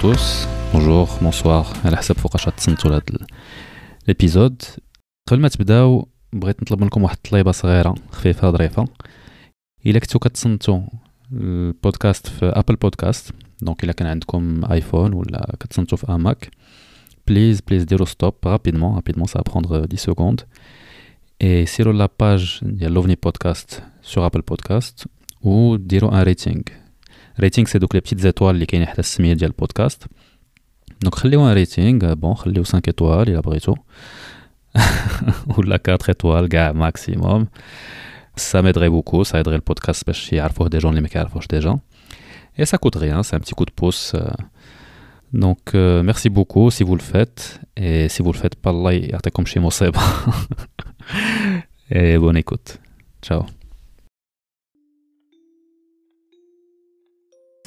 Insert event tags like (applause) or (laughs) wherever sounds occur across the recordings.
tous, bonjour, bonsoir, على حسب فوقاش تصنتوا لهاد ال épisode قبل ما تبداو بغيت نطلب منكم واحد الطليبه صغيره خفيفه ظريفه الا كنتو كتصنتوا البودكاست في ابل بودكاست donc الا كان عندكم ايفون ولا كتصنتوا في اماك please please ديروا stop rapidement rapidement ça prend 10 secondes et سيروا la page ديال L'OVNI Podcast sur Apple Podcasts وديروا un rating rating c'est donc les petites étoiles اللي كاينين حتى السميه ديال ال podcast. donc خليو un rating bon خليو 5 étoiles إلا بغيتو. (laughs) ولا 4 étoiles كاع maximum ça m'aiderait beaucoup ça aiderait le podcast باش يعرفوه des gens اللي ما كيعرفوش déjà et ça coûte rien c'est un petit coup de pouce donc euh, merci beaucoup si vous le faites. Et si vous le faites pas الله يعطيكم شي مصيبة. (laughs) Et bonne écoute. Ciao.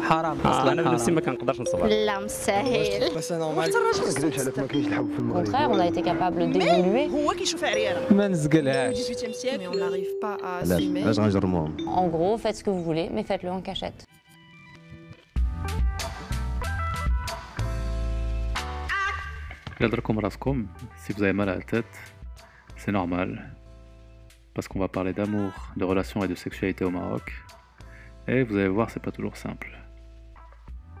حرام انا بنفسي ما كنقدرش نصبر لا مستاهل Au contraire, on a été capable d'évoluer. هو كيشوف عريانة ما نزقلهاش 18e siècle mais on n'arrive pas à علاش assumer علاش غنجرموهم En gros, faites ce que vous voulez, mais faites-le en cachette. إلا دركم راسكم si vous avez mal à la tête c'est normal parce qu'on va parler d'amour de relations et de sexualité au Maroc Et vous allez voir c'est pas toujours simple.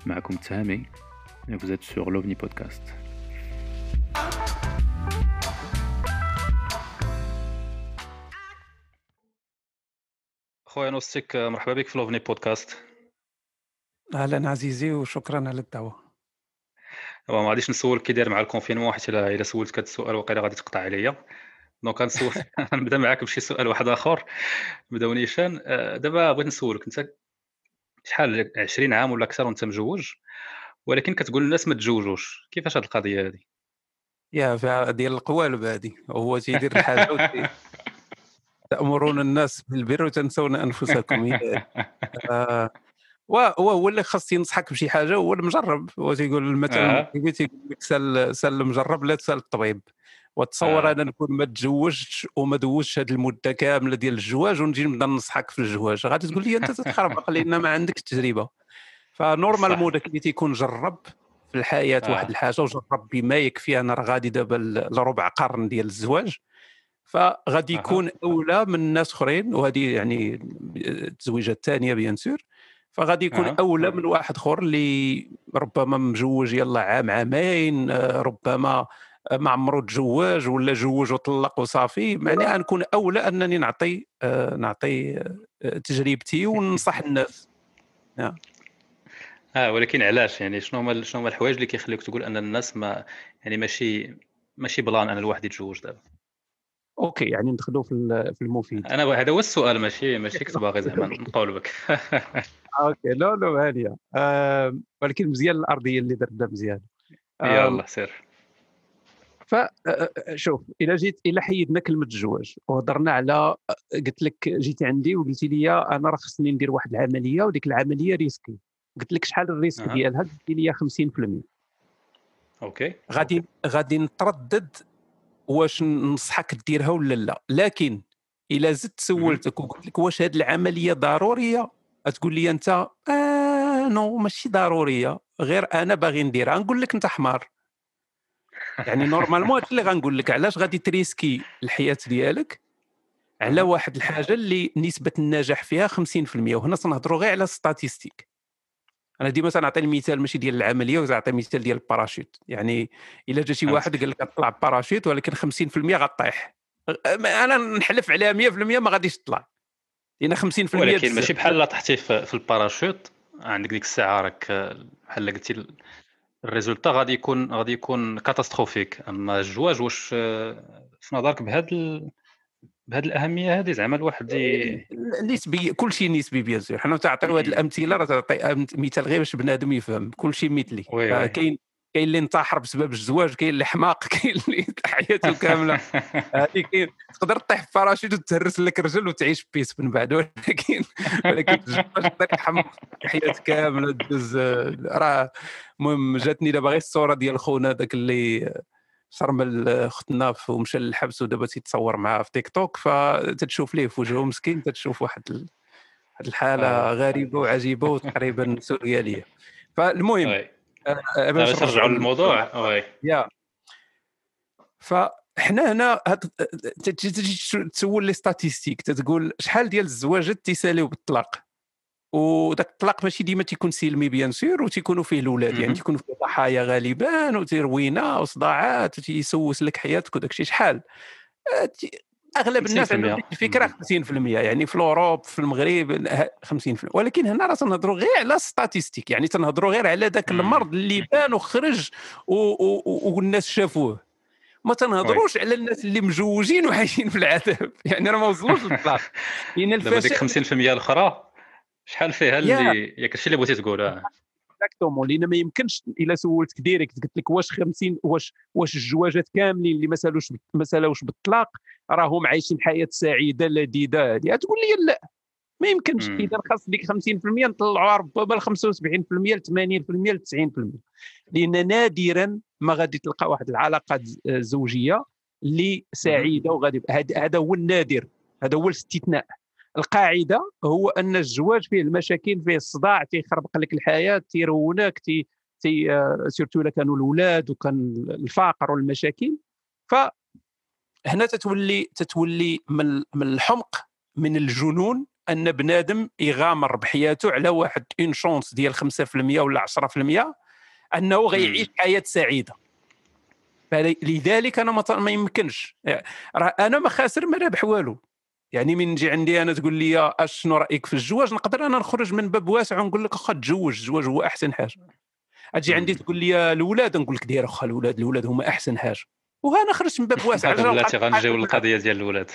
معكم تهامي et vous êtes sur l'OVNI Podcast. خويا نوستيك مرحبا بك في L'OVNI Podcast أهلا عزيزي وشكرا على الدعوه ما غاديش نسولك كي داير مع ال confinement حيت الا سولتك هذا السؤال وقيلا غادي تقطع عليا donc غنسول نبدا معاك بشي سؤال واحد اخر نبداو نيشان دابا بغيت نسولك انت شحال 20 عام ولا أكثر وأنت مجوج؟ ولكن كتقول للناس ما تزوجوش كيفاش هاد القضية هذه يا فيها ديال القوالب هذه هو تيدير الحاجة وتي- (laughs) تأمرون الناس بالبر وتنسون أنفسكم. (laughs) آه، وهو اللي خاص ينصحك بشي حاجة هو المجرب. هو تيقول المثل آه. تيقول لك سال سأل المجرب لا تسأل الطبيب. وتصور آه. أنا نكون ما تزوجتش وما دوزتش هذه المدة كاملة ديال الزواج ونجي نبدأ ننصحك في الزواج غادي تقول لي أنت تتخربق (laughs) لأن ما عندك التجربه ف normalement داك اللي تيكون جرب في الحياة آه. واحد الحاجة وجرب بما يكفي أنا راه غادي دابا لربع قرن ديال الزواج فغادي. يكون أولى من ناس أخرين وهذه يعني التزويجة الثانية bien sûr فغادي يكون أها. أولى من واحد أخر اللي ربما مجوج يلا عام عامين آه، ربما ما عمرو تزوج ولا جوج وطلق وصافي معناها نكون أولى أنني نعطي آه، نعطي آه، تجربتي وننصح الناس. آه ولكن علاش؟ يعني شنو هما شنو هما الحوايج اللي كيخليوك تقول أن الناس ما يعني ماشي ماشي plan أن الواحد يتزوج دابا؟ okay يعني ندخلوا في ال- في المفيد. أنا هذا هو السؤال ماشي ماشي كنت باغي زعما (laughs) نقول بك (laughs) okay لا لا هانيه آه ولكن مزيان الأرضية اللي درتها مزيان. آه يلا سير. فشوف إلى جيت إلى حيدنا كلمة الزواج وهضرنا على قلت لك جيتي عندي وقلتي لي أنا راه خصني ندير واحد العملية وديك العملية risquée. قلت لك شحال ال risque. ديالها؟ قلتي لي 50% okay. غادي غادي نتردد واش ننصحك ديرها ولا لا. لكن إلا زدت سولتك وقلت لك واش هذه العملية ضرورية تقول لي أنت آه non ماشي ضرورية غير أنا باغي نديرها. نقول لك أنت حمار. يعني normalement هادشي اللي غنقول لك علاش غادي تريسكي الحياة ديالك على واحد الحاجة اللي نسبة النجاح فيها 50% وهنا تنهضروا غير على statistiques أنا ديما تنعطي المثال ماشي ديال العملية وتعطي مثال ديال الباراشوت. يعني إلا جا شي. واحد قال لك طلع باراشوت ولكن 50% غتطيح. أنا نحلف عليها 100% ما غاديش تطلع. لأن 50% ولكن. ماشي بحال لا طحتي في, الباراشوت. عندك ديك الساعة راك بحال قلتي ال résultat غادي يكون غادي يكون catastrophique. أما الزواج واش آه، في نظرك بهذا ال... بهذه الأهمية هذه؟ زعما الواحد. نسبي كل شيء نسبي bien sûr. حنا تنعطيو هذه الأمثلة راه تنعطي مثال غير باش بنادم يفهم. كل شيء مثلي oui. كاين كاين اللي انتحر بسبب الزواج كاين اللي حماق (laughs) كاين اللي حياته كاملة. هذه كاين. تقدر تطيح في باراشوت وتهرس لك رجل وتعيش bien من بعد. ولكن ولكن الزواج تحمق حياة كاملة دوز راه المهم جاتني دابا غير الصورة ديال خونا ذاك اللي شرمل ختنا ومشى للحبس ودابا تيتصور معاه في تيك توك فتتشوف ليه في وجهه مسكين تتشوف واحد ال... واحد الحالة غريبة وعجيبة وتقريبا سوريالية. فالمهم آه، آه، باش ترجعوا للموضوع. وي يا. فحنا هنا تجي تسول لي statistiques تتقول شحال ديال الزواجات تيساليو بالطلاق؟ وداك الطلاق ماشي ديما تيكون سلمي bien sûr وتيكونوا فيه الاولاد يعني. تيكونوا فيه ضحايا غالبا وتروينه وصداعات وتيسوس لك حياتك وداك الشيء. شحال؟ آه، أغلب الناس 50%. عندهم ديك الفكرة 50% يعني في ال Europe في المغرب ه- 50% ولكن هنا راه تنهضروا غير على statistiques يعني تنهضروا غير على ذاك. المرض اللي بان وخرج والناس شافوه. ما تنهضروش على الناس اللي مزوجين وعايشين في العذاب. (laughs) يعني راه ما وصلوش لأن (laughs) دابا ديك الفشل 50% الأخرى شحال فيها. اللي ياك الشيء اللي بغيتي تقول exactement لأن ما يمكنش إلا سولتك direct. قلت لك واش 50 واش واش الزواجات كاملين اللي ما سالوش ما سالوش بالطلاق راهم عايشين حياة سعيدة لذيذة. هذه تقول لي لا. ما يمكنش. إذا خاص ديك 50% نطلعوها ربما ل 75% ل 80% ل 90% لأن نادرا ما غادي تلقى واحد العلاقة ز- زوجية اللي سعيده وغادي هذا هو النادر. هذا هو الاستثناء. القاعدة هو أن الزواج فيه المشاكل فيه الصداع تيخربق لك الحياة تيرونك تي تي آه، surtout إلا كانوا الاولاد وكان الفقر والمشاكل. فهنا تتولي تتولي من من الحمق من الجنون أن بنادم يغامر بحياته على واحد une chance ديال 5% ولا 10% أنه غيعيش حياة سعيدة. فل- لذلك أنا ما يمكنش. راه أنا ما خاسر ما رابح والو. يعني من نجي عندي أنا تقول لي اش شنو رأيك في الزواج نقدر أنا نخرج من باب واسع ونقول لك واخا تزوج الزواج هو أحسن حاجة. أجي عندي تقول لي الاولاد نقول لك دير واخا الاولاد الاولاد هما أحسن حاجة. وأنا خرجت من باب (laughs) واسع. بلاتي غنجيو للقضيه ديال الاولاد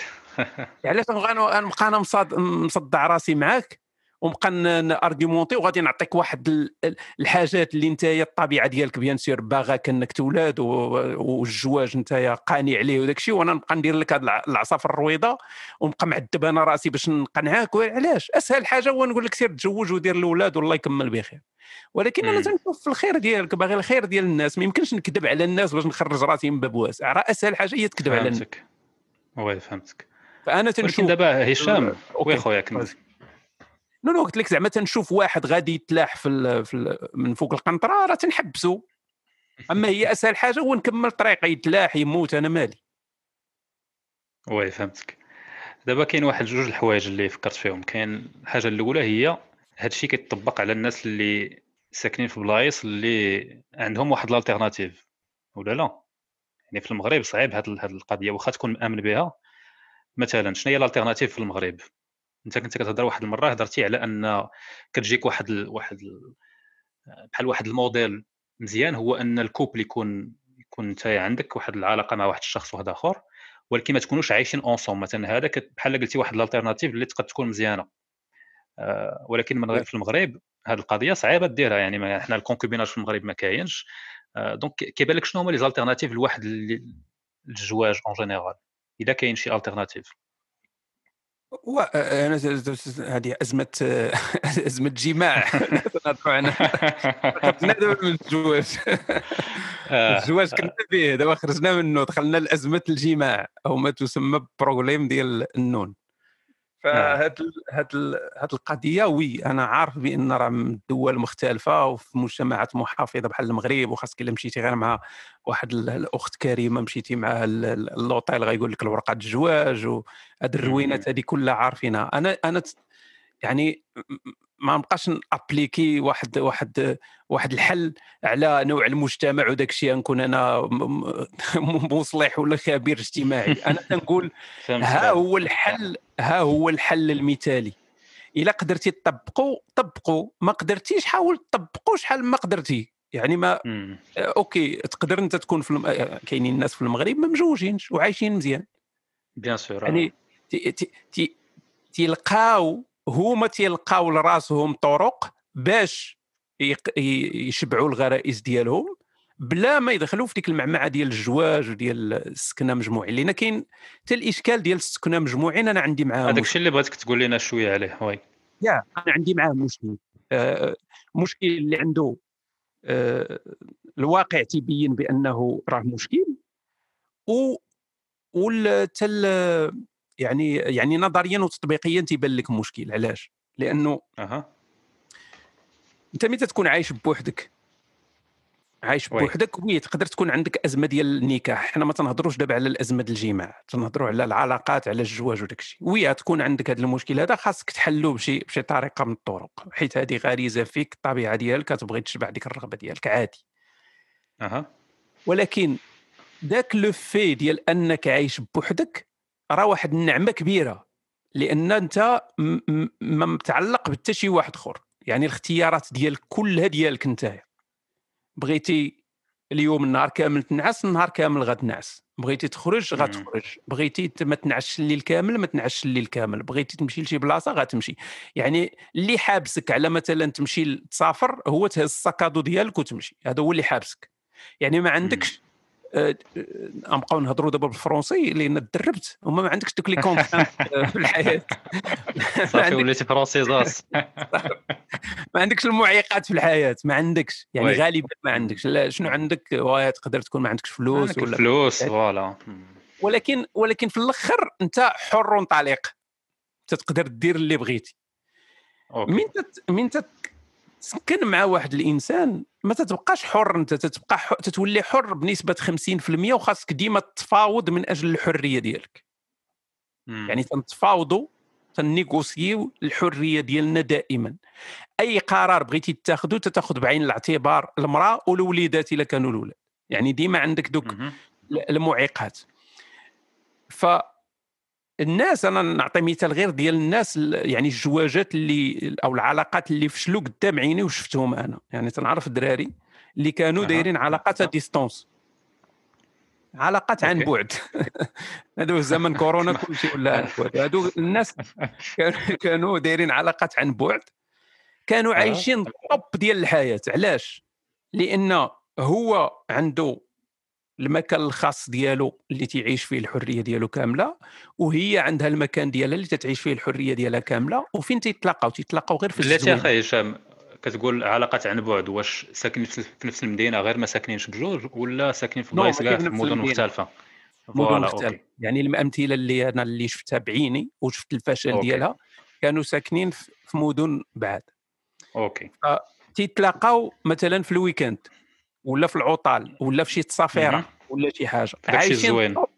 علاش (laughs) غنبقى نبقى أنا مصدع راسي معاك؟ ونبقى n argumenter وغادي نعطيك واحد ال- ال- الحاجات اللي انت الطبيعة ديالك bien sûr باغاك انك تولاد والزواج انت قاني عليه وداك الشيء وأنا نبقى ندير لك الع- العصافر الرويضة ونبقى معذب أنا رأسي باش نقنعك علاش أسهل حاجة هو نقول لك سير تزوج ودير الاولاد والله يكمل بخير. ولكن أنا. تنشوف في الخير ديالك باغي الخير ديال الناس ما يمكنش نكذب على الناس باش نخرج راسي من باب واسع. راه أسهل حاجة هي تكذب على الناس. فهمتك. oui فهمتك. فأنا تنشوف. دابا هشام OK. oui خويا كمل. non non قلت لك زعما تنشوف واحد غادي يتلاح في, ال في ال من فوق القنطرة راه تنحبسو. أما هي (laughs) أسهل حاجة هو نكمل طريقه يتلاح يموت أنا مالي. وي فهمتك. دابا كاين واحد جوج الحوايج اللي فكرت فيهم. كاين الحاجة الأولى هي هذا الشيء كيطبق على الناس اللي ساكنين في بلايص اللي عندهم واحد ال alternative ولا لا؟ يعني في المغرب صعيب هذه القضية واخا تكون مآمن بها. مثلا شنو هي ال alternative في المغرب؟ أنت كنت كتهضر واحد المرة هضرتي على أن كتجيك واحد ال... واحد ال... بحال واحد الموديل مزيان هو أن ال couple يكون يكون أنت عندك واحد العلاقة مع واحد الشخص واحد آخر ولكن ما تكونوش عايشين ensemble مثلا هذا بحال قلتي واحد ال alternative اللي تقد تكون مزيانة. آه، ولكن من غير في المغرب هذه القضية صعيبة ديرها يعني ما إحنا ال concubinage في المغرب ما كاينش. آه، donc كيبان لك شنو هما les alternatives لواحد ال- الزواج en général الا كاين شي alternative و... أنا ز- ز- ز- هذه أزمة (laughs) أزمة جماع. (laughs) نهضروا عنها (laughs) من الزواج. آه، الزواج كنا فيه دابا خرجنا منه دخلنا لأزمة الجماع. أو ما تسمى problème ديال النون. فهاد ال- هاد ال- هاد القضية وي أنا عارف بأن راه من الدول مختلفة وفي مجتمعات محافظة بحال المغرب وخاصك الا مشيتي غير مع واحد ال- الأخت كريمة مشيتي معها ال- ال- اللوطيل غيقول لك الورقة الزواج وهاد الروينات هذه كلها عارفينها. أنا أنا يعني ما نبقاش نأبليكي واحد واحد واحد الحل على نوع المجتمع وداك الشيء نكون أنا (laughs) مصلح ولا خبير اجتماعي. أنا تنقول ها هو الحل ها هو الحل المثالي. إلا قدرتي تطبقوا طبقوا ما قدرتيش حاول تطبقوا شحال ما قدرتي. يعني ما مم. OK تقدر أنت تكون في الم... كاينين الناس في المغرب ما مزوجينش وعايشين مزيان. bien sûr يعني تي- تي- تي- تيلقاو هما تيلقاو لراسهم طرق باش يشبعوا الغرائز ديالهم بلا ما يدخلوا في ديك المعمعة ديال الزواج وديال السكنة مجموعين. لأن كاين حتى الإشكال ديال السكنة مجموعين أنا عندي معاه هذاك الشيء اللي بغيتك تقول لنا شوية عليه وي. يا أنا عندي معاه مشكل. آه مشكل اللي عنده آه الواقع تيبين بأنه راه مشكل و والتل يعني يعني نظريا وتطبيقيا تيبان لك مشكل علاش؟ لأنه أها. أنت متى تكون عايش بوحدك؟ عايش. بوحدك oui تقدر تكون عندك أزمة ديال النكاح. حنا ما تنهضروش دابا على الأزمة ديال الجماع تنهضروا على العلاقات على الزواج وداك الشيء. oui تكون عندك هذا المشكل هذا خاصك تحلو بشي بشي طريقة من الطرق. حيت هذه غريزة فيك الطبيعة ديالك كتبغي تشبع ديك الرغبة ديالك عادي. أها. ولكن ذاك لو في ديال أنك عايش بوحدك راه واحد النعمة كبيرة لأن أنت ما متعلق بحتى شي واحد آخر. يعني الاختيارات ديالك كلها ديالك انت بغيتي اليوم النهار كامل تنعس النهار كامل غتنعس. بغيتي تخرج. غتخرج. بغيتي ما تنعسش الليل كامل ما تنعسش الليل كامل. بغيتي تمشي لشي بلاصة غتمشي. يعني اللي حابسك على مثلا تمشي تسافر هو تهز السكادو ديالك وتمشي. هذا هو اللي حابسك. يعني ما عندكش غنبقاو نهضروا دابا بالفرنسي لأن تدربت وما ما عندكش دوك les contraintes (laughs) في الحياة. ما صافي وليتي francisé (laughs) ما عندكش المعيقات في الحياة ما عندكش. يعني oui. غالبا ما عندكش. لا شنو عندك؟ تقدر تكون ما عندكش فلوس عندك ولا الفلوس voilà. ولكن ولكن في الأخر أنت حر طليق تقدر دير اللي بغيتي. OK. من تت... من تت... تسكن مع واحد الإنسان ما تتبقاش حر أنت تتبقى حر... تتولي حر بنسبة 50% وخاصك ديما تفاوض من أجل الحرية ديالك مم. يعني تنتفاوضوا تنيغوسيو الحرية ديالنا دائما أي قرار بغيتي تاخذه تتاخذ بعين الاعتبار المرأة والوليدات إلا كانوا الأولاد يعني ديما عندك دوك. المعيقات ف الناس أنا نعطي مثال غير ديال الناس ال- يعني الزواجات اللي أو العلاقات اللي فشلوا قدام عيني وشفتهم أنا. يعني تنعرف الدراري اللي كانوا. دايرين علاقات distance علاقات عن. بعد. (laughs) هذا هو زمن كورونا (laughs) كل شيء ولا عن بعد. هادو الناس كانوا (laughs) دايرين علاقات عن بعد. كانوا. عايشين top ديال الحياة. علاش؟ لأن هو عنده المكان الخاص ديالو اللي تعيش فيه الحرية ديالو كاملة وهي عندها المكان ديالها اللي تتعيش فيه الحرية ديالها كاملة وفين تيتلاقاو؟ تيتلاقاو غير في بلاتي الزوين. أخي هشام كتقول علاقات عن بعد واش ساكنين في نفس المدينة غير ما ساكنينش بجوج ولا ساكنين في بلايص كاع في مدن. مختلفة؟ مدن مختلفة. يعني الأمثلة اللي أنا اللي شفتها بعيني وشفت الفشل OK. ديالها كانوا ساكنين في مدن بعاد. OK. تيتلاقاو مثلا في ال weekend ولا في العطل ولا في شي. تسافيرة ولا شي حاجة. داكشي الزوين. top-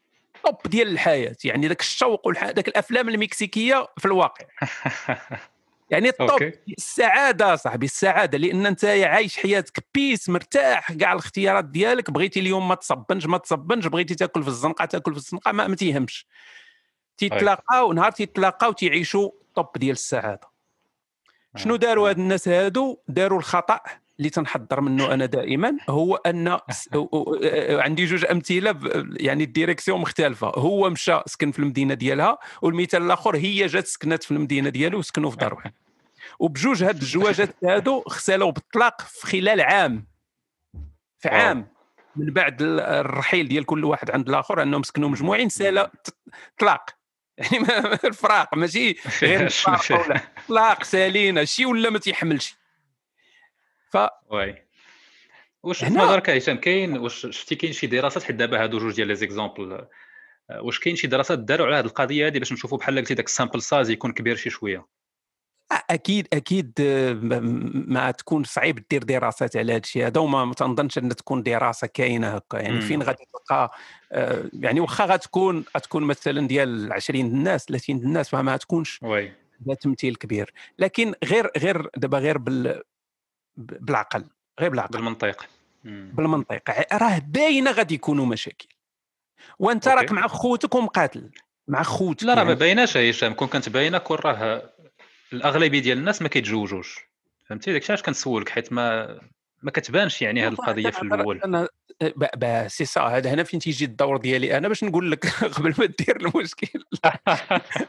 top ديال الحياة. يعني داك الشوق والح... داك الأفلام المكسيكية في الواقع. (laughs) يعني OK. السعادة صاحبي السعادة. لأن أنت عايش حياتك peace مرتاح كاع الاختيارات ديالك. بغيتي اليوم ما تصبنج ما تصبنج بغيتي تاكل في الزنقة تاكل في الزنقة ما, ما تيهمش. تيتلاقاو نهار تيتلاقاو تيعيشوا ال top ديال السعادة. شنو داروا هاد الناس هادو؟ داروا الخطأ. اللي تنهضر منه أنا دائما هو أن أو- أو- أو- عندي جوج أمثلة يعني ال direction مختلفة. هو مشى سكن في المدينة ديالها والمثال الآخر هي جات سكنت في المدينة ديالو وسكنوا في دار واحد وبجوج هاد الزواجات هادو سالاو بالطلاق في خلال عام. في. عام. من بعد ال- الرحيل ديال كل واحد عند الآخر أنهم سكنوا مجموعين سالا طلاق. (laughs) يعني ما- الفراق ماشي (laughs) غير (laughs) طلاق سالين هادشي ولا ما تيحملش. ف واي واش في نظرك هشام كاين واش شفتي كاين شي دراسات حيت دابا هادو جوج ديال les exemples واش كاين شي دراسات داروا على هذه القضية هذه باش نشوفوا بحال قلتي داك ال sample size يكون كبير شي شوية؟ أكيد أكيد آه، ما- تكون صعيب دير دراسات على هذا الشيء هذا وما ما تنظنش أن تكون دراسة كاينة هكا. يعني مم. فين غادي تلقى آه، يعني واخا غتكون غتكون مثلا ديال 20 الناس 30 الناس فما تكونش ذا تمثيل كبير. لكن غير غير دابا غير بال بالعقل غير بالعقل. بالمنطق. بالمنطق. راه باينة غادي يكونوا مشاكل. وأنت. راك مع خوتك ومقاتل مع خوتك لا راه ما يعني. بايناش هشام. كون كانت باينة كون راه الأغلبية ديال الناس ما كيتزوجوش فهمتي؟ داكشي علاش كنسولك؟ حيت ما ما كتبانش يعني هذه القضية في الأول. أنا ب- سي سا هذا هنا فين تيجي الدور ديالي أنا باش نقول لك (laughs) قبل ما دير المشكل.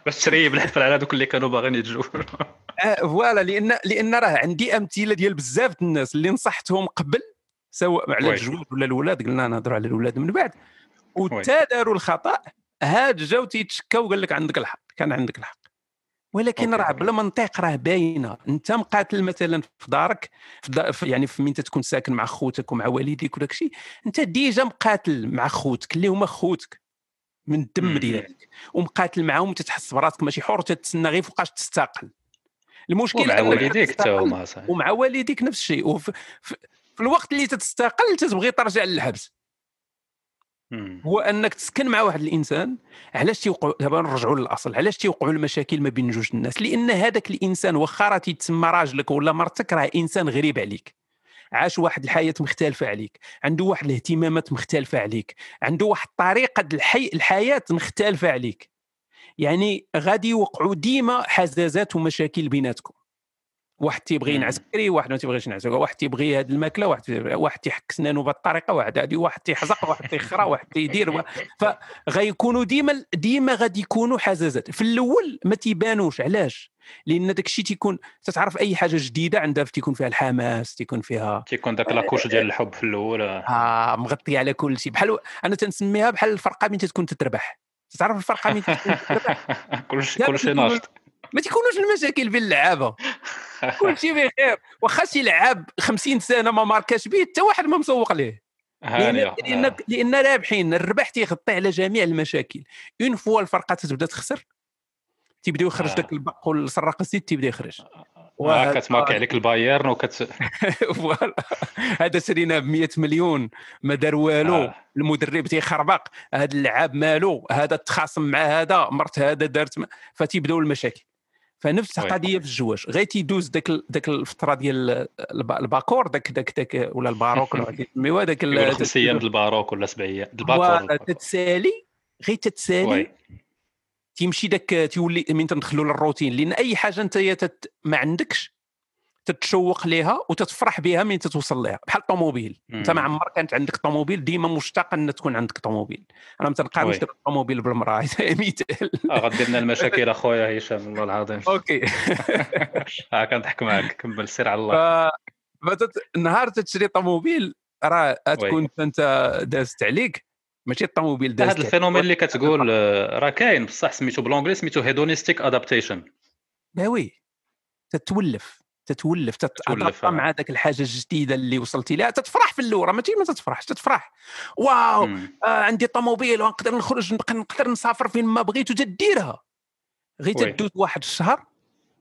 باش تريب الحفل على دوك اللي كانوا باغيين يتزوجوا آه، voilà لأن لأن راه عندي أمثلة ديال بزاف الناس اللي نصحتهم قبل سواء على. الجواز ولا الاولاد قلنا نهضروا على الاولاد من بعد. وتا داروا الخطأ هاد جاو تيتشكاو قال لك عندك الحق كان عندك الحق. ولكن. راه بلا منطق راه باينة أنت مقاتل مثلا في دارك في دا يعني في من تكون ساكن مع خوتك ومع والديك وداك الشيء أنت déjà مقاتل مع خوتك اللي هما خوتك من الدم. ديالك ومقاتل معاهم تتحس براسك ماشي حر تتسنى غير فوقاش تستقل المشكل ومع والديك حتى هما ومع والديك نفس الشيء وفي في, الوقت اللي تتستقل تتبغي ترجع للحبس. هو أنك تسكن مع واحد الإنسان علاش تيوقعوا دابا نرجعوا للأصل علاش تيوقعوا المشاكل ما بين جوج الناس؟ لأن هذاك الإنسان واخا راه تيتسمى راجلك ولا مرتك راه إنسان غريب عليك. عاش واحد الحياة مختلفة عليك عنده واحد الاهتمامات مختلفة عليك عنده واحد طريقة الحي... الحياة مختلفة عليك. يعني غادي يوقعوا ديما حزازات ومشاكل بيناتكم. واحد تيبغي بكري واحد ما تيبغيش ينعس. واحد تيبغي هذه الماكلة واحد واحد تيحك سنانه بهذه الطريقة واحد هذه واحد تيحزق واحد تيخرى واحد تيدير (laughs) فغيكونوا ديما ديما غادي يكونوا حزازات. في الأول ما تيبانوش. علاش؟ لأن داك الشيء تيكون تتعرف أي حاجة جديدة عندها تيكون فيها الحماس تيكون فيها تيكون داك la couche ديال الحب في الأول. آه مغطيه على كل شيء. بحال أنا تنسميها بحال الفرقة من تكون تتربح. تعرف الفرقة من تكون تتربح؟ (laughs) كلشي كلشي ناشط. ما تيكونوش المشاكل بين اللعابة. كل شيء بخير. واخا شي لعاب 50 سنة ما ماركاش به حتى واحد ما مسوق ليه. لأن لأن آه. رابحين الربح تيغطي على جميع المشاكل. une fois الفرقة تبدأ تخسر تيبداو يخرج آه. داك البق وسراق الزيت تيبدأ يخرج. آه، كتماركي عليك البايرن وكت (laughs) voilà. هذا شريناه ب 100 مليون. ما دار والو. آه. المدرب تيخربق. هذا اللعاب مالو. هذا تخاصم مع هذا. مرت هذا دارت م- فتيبداو المشاكل. فنفس. القضية في الزواج غير تيدوز داك ال- داك الفترة ديال الب- الباكور داك داك داك ولا الباروك ولا كيسميوها داك ال- يقول خمس أيام د الباروك ولا سبع أيام. د voilà، الباكور. تتسالي غير تتسالي تيمشي داك تيولي من تندخلوا للروتين. لأن أي حاجة أنت. ما عندكش تتشوق ليها وتتفرح بها من تتوصل لها بحال الطوموبيل أنت. ما عمر كانت عندك طوموبيل ديما مشتاق أن تكون عندك طوموبيل. أنا ما تنقارنش الطوموبيل بالمرأة (laughs) هذا مثال آه غدير لنا المشاكل أخويا هشام والله العظيم. أوكي. (laughs) آه كنضحك معاك. كمل سير على الله. ف... فتت... نهار تشري طوموبيل راه تكون أنت دازت عليك ماشي الطوموبيل دازت هذا. phénomène ال اللي كتقول آه، راه كاين بصح سميتو بالونجلي سميتو hedonistic adaptation لا oui. تتولف. تتولف تتولف آه. مع ذاك الحاجة الجديدة اللي وصلتي لها تتفرح في الأول راه ماشي؟ ما تتفرحش تتفرح. واو آه عندي طوموبيل ونقدر نخرج نق- نقدر نسافر فين ما بغيت وتديرها غير. تدوز واحد الشهر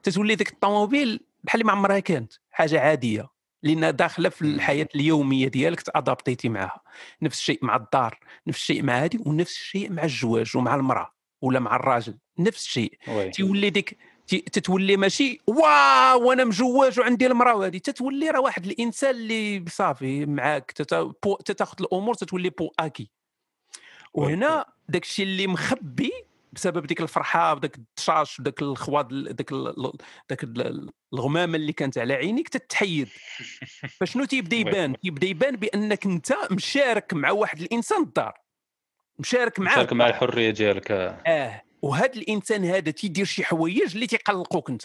تتولي ديك الطوموبيل بحال اللي ما عمرها كانت حاجة عادية لأنها داخلة في مم. الحياة اليومية ديالك تأدابتيتي معها نفس الشيء مع الدار نفس الشيء مع هذه ونفس الشيء مع الزواج ومع المرأة ولا مع الراجل نفس الشيء. تيولي ديك تتولي ماشي واو وأنا مجوج وعندي المراه هذه تتولي راه واحد الإنسان اللي صافي معاك تتاخذ الأمور تتولي بو أكي. وهنا داك الشيء اللي مخبي بسبب ديك الفرحة وداك التشاش وداك الخواض داك ال- داك ال- الغمامة اللي كانت على عينيك تتحيد. فشنو تيبدأ. (laughs) يبان؟ تيبدا يبان بأنك أنت مشارك مع واحد الإنسان الدار. مشارك معاه. شارك مع الحرية ديالك آه. آه. وهذا الإنسان هذا تيدير شي حوايج اللي تيقلقوك أنت.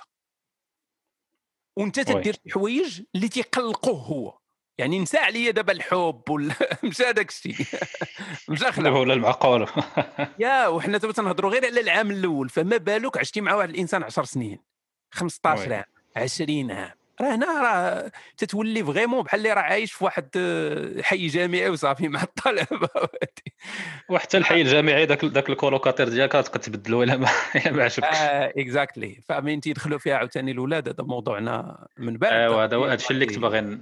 وأنت. تدير شي حوايج اللي تيقلقوه هو. يعني نسى عليا دابا الحب ولا (laughs) مشى داك الشيء (laughs) مشى خلع ولا المعقول (laughs) يا وحنا دابا تنهضروا غير على العام الأول فما بالك عشتي مع واحد الإنسان 10 سنين 15 oui. عام 20 عام. راه هنا راه تتولي vraiment بحال اللي راه عايش في واحد آه، حي جامعي وصافي مع الطلبة (laughs) وحتى الحي الجامعي داك داك ال colocataire ديالك تبقى تبدلو (laughs) إلا ما عجبكش. آه exactly فمين تيدخلوا فيها عاوتاني الاولاد هذا موضوعنا من بعد. أيوا هذا هو هادشي اللي كنت باغي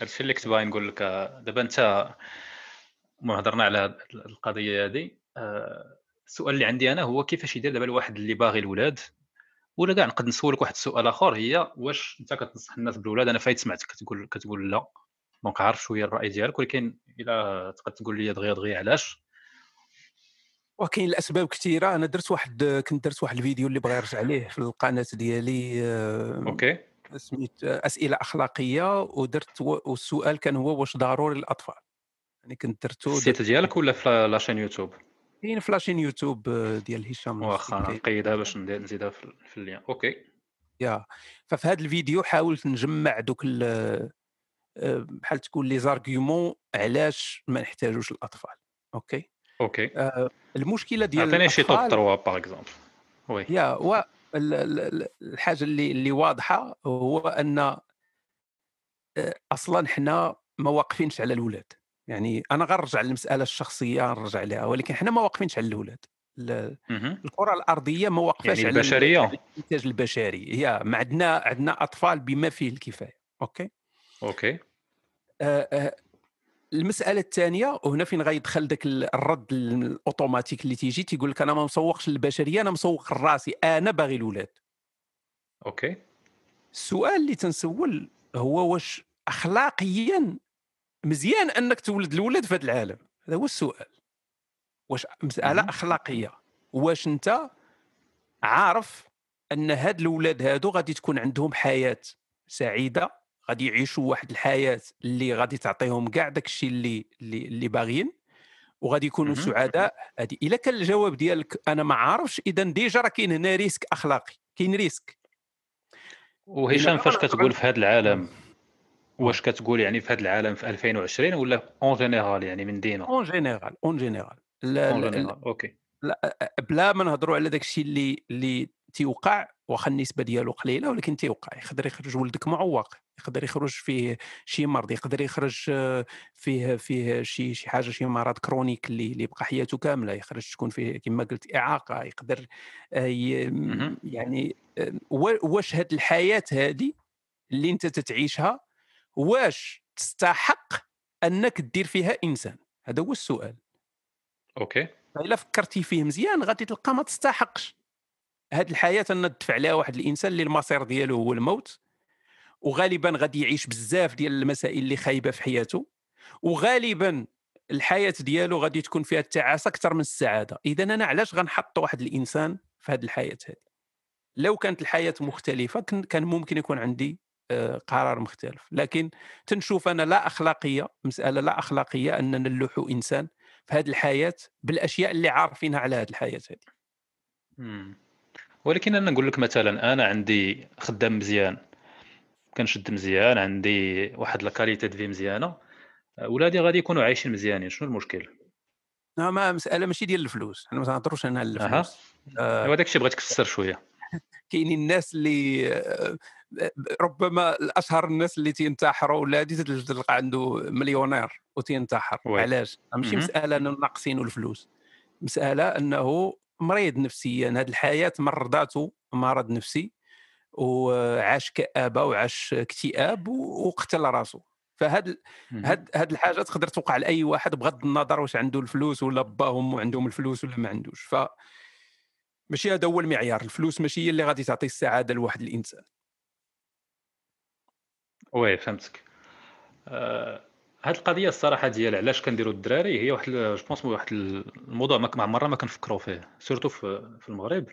هادشي اللي كنت باغي نقول لك. دابا انت ما هضرنا على القضية هذه آه، السؤال اللي عندي أنا هو كيفاش يدير دابا الواحد اللي باغي الولاد؟ ولا كاع نقد نسولك واحد السؤال آخر هي واش أنت كتنصح الناس بالولاد أنا فايت سمعتك كتقول كتقول لا. donc عارف شوية الرأي ديالك ولكن إلا تقدر تقول لي دغيا دغيا علاش؟ وكاين الاسباب كثيره أنا درت واحد كنت درت واحد الفيديو اللي بغا يرجع ليه في القناة ديالي آه، أوكي سميت آه، أسئلة أخلاقية ودرت والسؤال كان هو واش ضروري للأطفال. يعني كنت درتو ال site ديالك ولا في la chaîne YouTube؟ كاين في la chaîne YouTube آه، ديال هشام واخا. نقيدها باش نزيدها في ال lien أوكي. يا ففي هذا الفيديو حاولت نجمع دوك آه، بحال تقول لي arguments علاش ما نحتاجوش الأطفال أوكي؟ أوكي. آه، المشكلة ديال عطيني شي top الأطفال 3 par exemple oui. يا و ال- ال- ال- الحاجة اللي اللي واضحة هو أن آه، أصلا حنا ما واقفينش على الاولاد يعني أنا غنرجع للمسألة الشخصية نرجع لها ولكن حنا ما واقفينش على الأولاد. الكرة الأرضية ما واقفاش يعني على ال- البشرية؟ على الإنتاج البشري. هي ما عندنا عندنا أطفال بما فيه الكفاية. أوكي؟ أوكي. آه، آه، المسألة الثانية وهنا فين غيدخل ذاك الرد الأوتوماتيك اللي تيجي تيقول لك أنا ما مسوقش للبشرية أنا مسوق لرأسي أنا باغي الأولاد. أوكي. السؤال اللي تنسول هو واش اخلاقيا مزيان أنك تولد الاولاد في هذا العالم. هذا هو السؤال. واش مساله. أخلاقية. واش أنت عارف أن هاد الاولاد هادو غادي تكون عندهم حياة سعيدة غادي يعيشوا واحد الحياة اللي غادي تعطيهم كاع داك الشيء اللي اللي, اللي باغيين وغادي يكونوا. سعداء. هادي إلا كان الجواب ديالك أنا ما عارفش إذا déjà راه كاين هنا risque أخلاقي كاين risque. وهشام فاش كتقول في هذا العالم؟ واش كتقول يعني في هذا العالم في 2020 ولا en général يعني من ديما en général en général en général أوكي بلا ما نهضروا على داك الشيء اللي اللي تيوقع واخا النسبة ديالو قليلة ولكن تيوقع. يقدر يخرج ولدك معوق يقدر يخرج فيه شي مرض. يقدر يخرج آه، فيه فيه شي شي حاجة شي مرض chronique اللي اللي بقى حياته كاملة. يخرج تكون فيه كما قلت إعاقة. يقدر آه،. يعني آه، وا- واش هاد الحياة هذه اللي انت تتعيشها واش تستحق أنك دير فيها إنسان؟ هذا هو السؤال. أوكي. فإلا فكرتي فيه مزيان غادي تلقى ما تستحقش. هاد الحياة أن تدفع عليها واحد الإنسان اللي المصير ديالو هو الموت وغالبا غادي يعيش بزاف ديال المسائل اللي خايبة في حياته وغالبا الحياة ديالو غادي تكون فيها التعاسه أكثر من السعادة. اذا أنا علاش غنحط واحد الإنسان في هذه الحياة هذه لو كانت الحياة مختلفة كان ممكن يكون عندي قرار مختلف. لكن تنشوف أنا لا أخلاقية مسألة لا أخلاقية اننا نلوحوا إنسان في هذه الحياة بالأشياء اللي عارفينها على هذه الحياة هذه. ولكن أنا نقول لك مثلا أنا عندي خدام مزيان كنشد مزيان عندي واحد la qualité de vie مزيانه ولادي غادي يكونوا عايشين مزيانين. شنو المشكل؟ لا، ما مسألة ماشي ديال الفلوس. أنا ما تنهضروش أنا على الفلوس. آه، ايوا داكشي بغيتك تفسر شوية. (laughs) كاينين الناس اللي آه، ربما الاشهر الناس اللي تينتحروا ولادي تلقى عنده مليونير وتينتحر. علاش؟ ماشي. مسألة انه ناقصين الفلوس. مسألة أنه مريض نفسيا هذه الحياة مرضاته مرض نفسي وعاش كآبة وعاش اكتئاب وقتل راسه فهاد. هاد هاد الحاجة تقدر توقع لاي واحد بغض النظر واش عنده الفلوس ولا باه وامه عندهم الفلوس ولا ما عندوش. ف ماشي هذا هو المعيار. الفلوس ماشي هي اللي غادي تعطي السعادة لواحد الإنسان. oui فهمتك. آه، هاد القضية الصراحة ديال علاش كنديروا الدراري هي واحد je pense واحد الموضوع ما مع مرة ما كنفكروا فيه surtout في المغرب.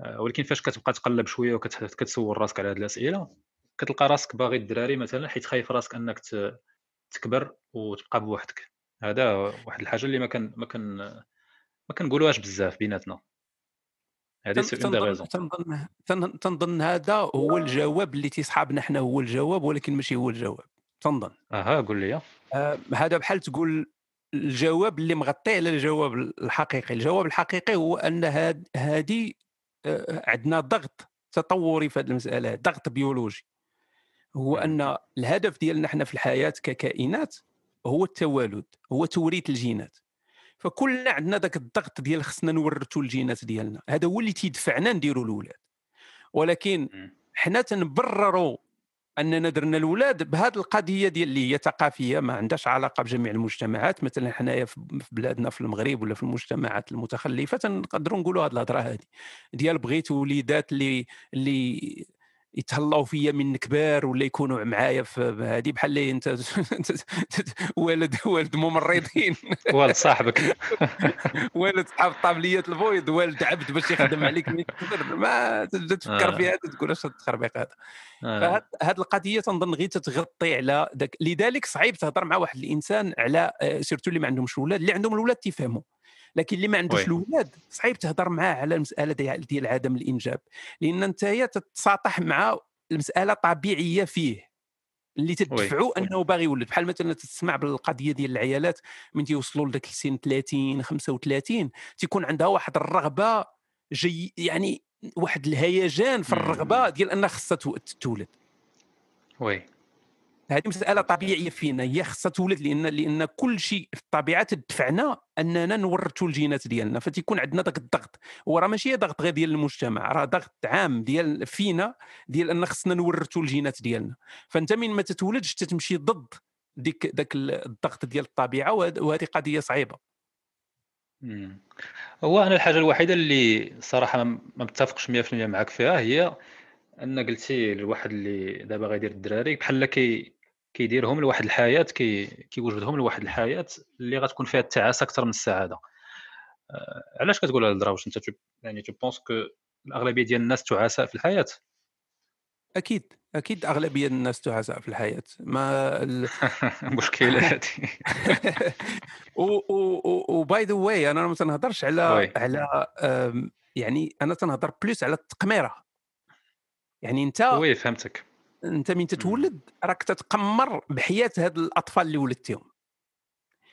آه، ولكن فاش كتبقى تقلب شوية وكتسول راسك على هاد الأسئلة كتلقى راسك باغي الدراري مثلا حيت خايف راسك أنك تكبر وتبقى بوحدك. هذا واحد الحاجة اللي ما كان ما كان ما كنقولوهاش بزاف بيناتنا. هذه c'est en تنظن raison تنظن تن- تنظن هذا هو الجواب اللي تيصحابنا حنا هو الجواب ولكن ماشي هو الجواب. تنظن. أها قول لي. آه، هذا بحال تقول الجواب اللي مغطي على الجواب الحقيقي. الجواب الحقيقي هو أن هاد هذه عندنا ضغط تطوري في هذه المسألة ضغط بيولوجي. هو أن الهدف ديالنا إحنا في الحياة ككائنات هو التوالد هو توريث الجينات. فكلنا عندنا ذاك الضغط ديال خصنا نورثوا الجينات ديالنا. هذا هو اللي تيدفعنا نديروا الأولاد. ولكن. حنا تنبرروا أننا درنا الأولاد بهذه القضية ديال اللي هي ثقافية ما عندهاش علاقة بجميع المجتمعات. مثلا حنايا في بلادنا في المغرب ولا في المجتمعات المتخلفة تنقدروا نقولوا هذه الهضرة هذه ديال بغيت وليدات اللي اللي يتهلاو فيا من كبار ولا يكونوا معايا في هذه بحال اللي (laughs) انت والد والد ممرضين. والد صاحبك. (laughs) والد صحاب طابليه البويض والد عبد باش يخدم عليك من كبر. ما تبدا تفكر آه. في هذا تقول اش التخربيق هذا؟ آه. فهاد هاد القضية تنظن غير تتغطي على داك. لذلك صعيب تهضر مع واحد الإنسان على آه، سيرتو اللي ما عندهمش أولاد اللي عندهم الاولاد تيفهموا. لكن اللي ما عندوش. الاولاد صعيب تهضر معاه على المسألة ديال ديال عدم الإنجاب. لأن أنت تتساطح مع المسألة طبيعية فيه. اللي تدفعوا أنه باغي يولد. بحال مثلا تسمع بالقضية ديال العيالات من تيوصلوا لذاك السن 30 35 تيكون عندها واحد الرغبة جي يعني واحد الهيجان في الرغبة ديال أنها خصها تو- تولد. Oui. هذه مسألة طبيعية فينا هي خصها تولد لأن لأن كل شيء في الطبيعة تدفعنا أننا نورثوا الجينات ديالنا فتيكون عندنا ذاك الضغط هو راه ماشي ضغط غير ديال المجتمع راه ضغط عام ديال فينا ديال أن خصنا نورثوا الجينات ديالنا. فأنت من ما تتولدش تتمشي ضد ديك ذاك الضغط ديال الطبيعة وهذه قضية صعيبة. هو أنا الحاجة الوحيدة اللي صراحة ما متفقش 100% معك فيها هي أن قلتي الواحد اللي دابا غيدير الدراري بحال كي كيديرهم لواحد الحياة كي كيوجدهم لواحد الحياة اللي غتكون فيها التعاسة أكثر من السعادة. آه، علاش كتقول هذا الهضره واش أنت تو- يعني tu penses que الأغلبية ديال الناس تعاساء في الحياة؟ أكيد أكيد أغلبية الناس تعاساء في الحياة. ما ال... (laughs) مشكلة هذه و by the way أنا ما تنهضرش على. على يعني أنا تنهضر plus على التقميرة. يعني أنت oui فهمتك. أنت من تتولد راك تتقمر بحياة هاد الأطفال اللي ولدتهم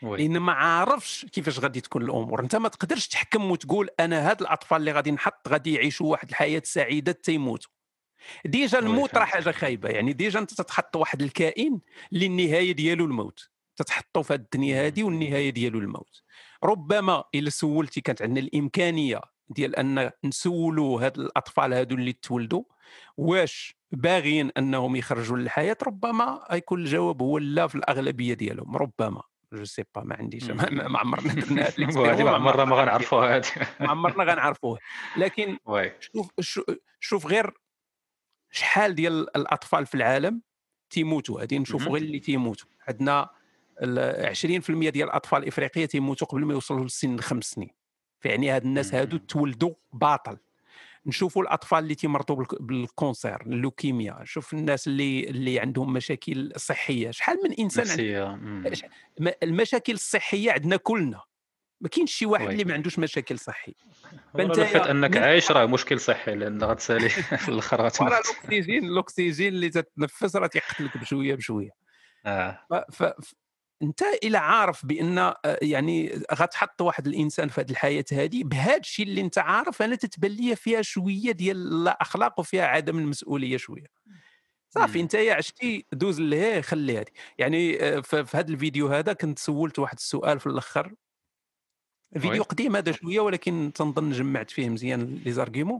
لأن ما عارفش كيفاش غادي تكون الأمور. أنت ما تقدرش تحكم وتقول أنا هاد الأطفال اللي غادي نحط غادي يعيشوا واحد الحياة سعيدة تيموتوا déjà oui، الموت راه. حاجة خايبة. يعني déjà أنت تتحط واحد الكائن اللي النهايه ديالو الموت. تتحطوا في الدنيا هذه والنهاية ديالو الموت. ربما إلا سولتي كانت عندنا الإمكانية ديال أن نسولوا هاد الأطفال هادو اللي تولدوا واش باغيين أنهم يخرجوا للحياة ربما يكون الجواب هو لا في الأغلبية ديالهم ربما. je sais pas ما عنديش (laughs) ما, عمرنا (laughs) درنا هذه ما عمرنا ما غنعرفوها هذه (laughs) ما عمرنا غنعرفوه. لكن شوف شو- شوف غير شحال ديال الأطفال في العالم تيموتوا. غادي نشوفوا. غير اللي تيموتوا. عندنا ال 20% ديال الأطفال الافريقيه تيموتوا قبل ما يوصلوا لسن الخمس سنين. فيعني هاد الناس هادو. تولدوا باطل. نشوفوا الأطفال اللي تيمرضوا بالك- بال cancer ال leucémie شوف الناس اللي اللي عندهم مشاكل صحية. شحال من إنسان مم. م- المشاكل الصحية عندنا كلنا. ما كاينش شي واحد وي. اللي ما عندوش مشاكل لو فات يا- أنك من- عايش راه مشكل صحي لأن غتسالي (laughs) (laughs) في الآخر الأكسجين الأكسجين اللي تتنفس راه تيقتلك بشوية بشوية. آه. ف... ف... أنت إلى عارف بأن آه، يعني غتحط واحد الإنسان في هذه الحياة هذه بهذا الشيء اللي أنت عارف أنا تتبان لي فيها شوية ديال لا اخلاق وفيها عدم المسؤولية شوية صافي. أنت يا عشتي دوز لهيه خلي هذه يعني آه، في هذا الفيديو هذا كنت سولت واحد السؤال في الأخر فيديو. قديم هذا شوية ولكن تنظن جمعت فيه مزيان les arguments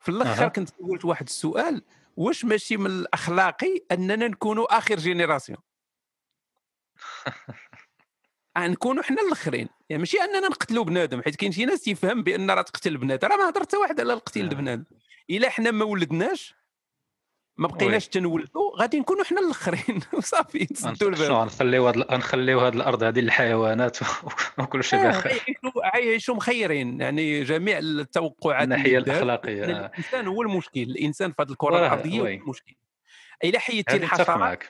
في الأخر أها. كنت سولت واحد السؤال واش ماشي من الأخلاقي أننا نكونوا آخر génération (laughs) آه، نكونوا حنا الاخرين. يعني ماشي اننا نقتلوا بنادم حيت كاين شي ناس تيفهم بان راه تقتل بنادم. راه ما هضر حتى واحد على القتيل آه. بنادم. إلا حنا ما ولدناش ما بقيناش تنولدوا غادي نكونوا حنا الاخرين. (laughs) وصافي نسدوا الباب غنخليو هاد غنخليو هاد الأرض هذه للحيوانات (laughs) وكل شيء آه، بخير غيعيشوا غيعيشوا مخيرين. يعني جميع التوقعات الناحية الأخلاقية. آه. الإنسان هو المشكل. الإنسان في هذه الكرة الأرضية هو. المشكل إلا حيدتي الحشرات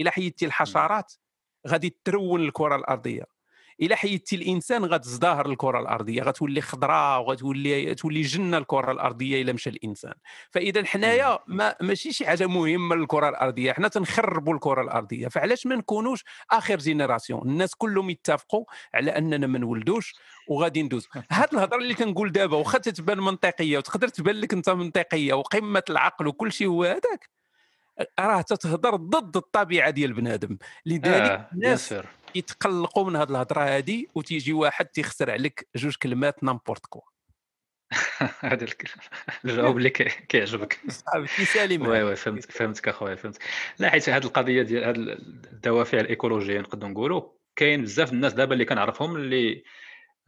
إلا حيدتي الحشرات غادي ترون الكرة الأرضية. إلا حيدتي الإنسان غتزدهر الكرة الأرضية غتولي خضراء وغتولي تولي جنة الكرة الأرضية إلا مشى الإنسان. فإذا حنايا ما ماشي شي حاجة مهمة للكرة الأرضية حنا تنخربوا الكرة الأرضية. فعلاش ما نكونوش آخر génération؟ الناس كلهم يتفقوا على أننا ما نولدوش وغادي ندوز. هاد الهضرة اللي كنقول دابا واخا تتبان منطقية وتقدر تبان لك أنت منطقية وقمة العقل وكل شيء هو هذاك راه تتهضر ضد الطبيعة ديال بنادم. لذلك بيان الناس يتقلقوا من هذه الهضرة هذه وتيجي واحد تيخسر عليك جوج كلمات n'importe quoi (laughs) هذا الجواب اللي كي- كيعجبك. تيسالي oui oui فهمت فهمتك أخويا فهمت. لا حيت هذه القضية ديال هاد الدوافع الإيكولوجية نقدروا نقولوا كاين بزاف الناس دابا اللي كنعرفهم اللي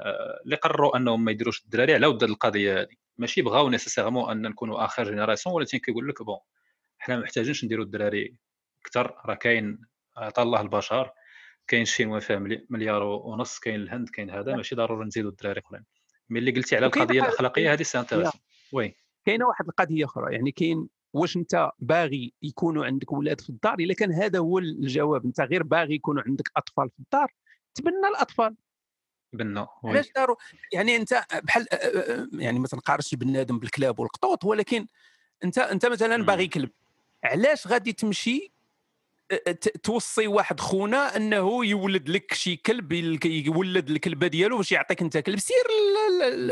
آه، اللي قرروا أنهم ما يديروش الدراري على ود القضية هذه ماشي بغاو nécessairement أن نكونوا آخر génération ولكن كيقول لك bon حنا ما محتاجينش نديروا الدراري. أكثر راه كاين عطا الله البشر كاين الشينوا فيها ملي- مليار ونص كاين الهند كاين هذا ماشي ضروري نزيدوا الدراري أخرين. mais اللي قلتي على القضية الأخلاقية هذه سي وي. كاينة واحد القضية أخرى يعني كاين واش أنت باغي يكونوا عندك ولاد في الدار إلا كان هذا هو الجواب. أنت غير باغي يكونوا عندك أطفال في الدار. تبنى الأطفال. ben oui. علاش داروا يعني أنت بحال يعني ما تنقارنش بنادم بالكلاب والقطوط ولكن أنت أنت مثلا. باغي كلب علاش غادي تمشي توصي واحد خونا أنه يولد لك شي كلب يولد الكلبه ديالو باش يعطيك انت كلب. سير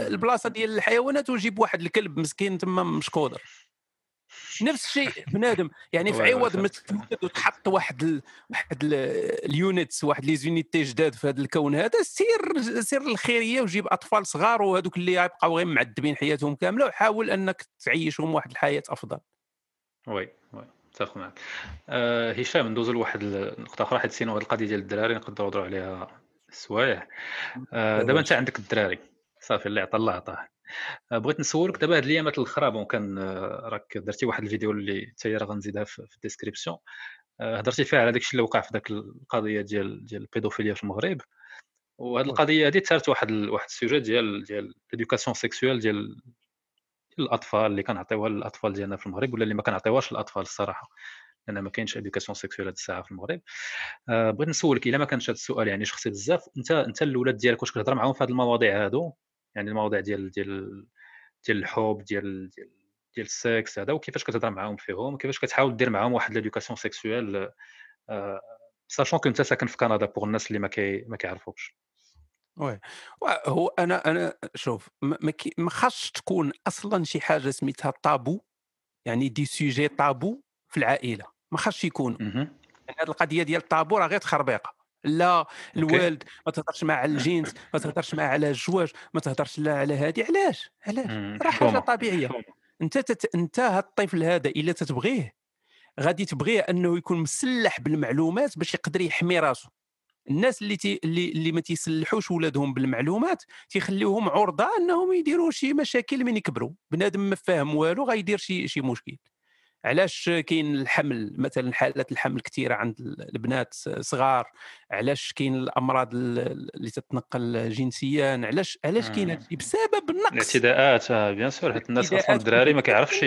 البلاصة ديال الحيوانات وجيب واحد الكلب مسكين تما مش قادر نفس الشيء بنادم. يعني في عوض ما. تولد وتحط واحد ال... واحد ال... اليونتس واحد les unités جداد في هذا الكون هذا سير سير الخيرية وجيب أطفال صغار وهذوك اللي يبقاو غير معذبين حياتهم كاملة وحاول أنك تعيشهم واحد الحياة أفضل. oui oui متفق معك. آه هشام ندوزو لواحد النقطه أخرى حيت sinon هذه القضية ديال الدراري نقدروا نهضروا عليها سوايع آه دابا انت عندك الدراري. صافي اللي عطى الله عطاه. آه، بغيت نسولك دابا هاد الايامات الاخرى bon كان آه، راك درتي واحد الفيديو اللي حتى هي راه غنزيدها في ال description. هضرتي فيها على داكشي اللي وقع في ذاك القضية ديال ديال البيدوفيليا في المغرب. وهاد القضية هادي ثارت واحد ال- واحد ال sujet ديال ديال l'éducation sexuelle ديال ديال الأطفال اللي كنعطيوها للأطفال ديالنا في المغرب ولا اللي ما كنعطيوهاش للأطفال الصراحة لأن ما كاينش éducation sexuelle هاد الساعة في المغرب. آه، بغيت نسولك إلا ما كانش هذا السؤال يعني شخصي بزاف أنت أنت الأولاد ديالك واش كتهضر معاهم في هاد المواضيع هادو؟ يعني المواضيع ديال ديال ديال الحب ديال ديال ديال السكس هذا وكيفاش كتهضر معاهم فيهم؟ وكيفاش كتحاول دير معاهم واحد l'éducation sexuelle sachant que أنت ساكن في كندا pour الناس اللي ما كي ما كيعرفوكش. وي. هو أنا أنا شوف ما ما خاصش تكون أصلا شي حاجة سميتها طابو يعني دي سوجي طابو في العائلة ما خاصش يكون. يعني هذه القضية ديال الطابو راه غير تخربيقة. لا الوالد ما تهضرش على الجنس ما تهضرش معاه على الزواج ما تهضرش لا على هذه علاش؟ علاش. راه حاجة. طبيعية. أنت تت... أنت هاد الطفل هذا إلا تتبغيه غادي تبغيه أنه يكون مسلح بالمعلومات باش يقدر يحمي راسه الناس اللي تي... اللي اللي ما تيسلحوش ولادهم بالمعلومات تيخليوهم عرضة أنهم يديروا شي مشاكل من يكبروا. بنادم ما فاهم والو غيدير شي شي مشكل. علاش كاين الحمل؟ مثلا حالات الحمل كثيره عند البنات صغار. علاش كاين الأمراض اللي تتنقل جنسيا؟ علاش علاش كاين. هادشي؟ بسبب النقص. الإعتداءات آه، bien sûr حيت الناس أصلا الدراري ما كيعرفش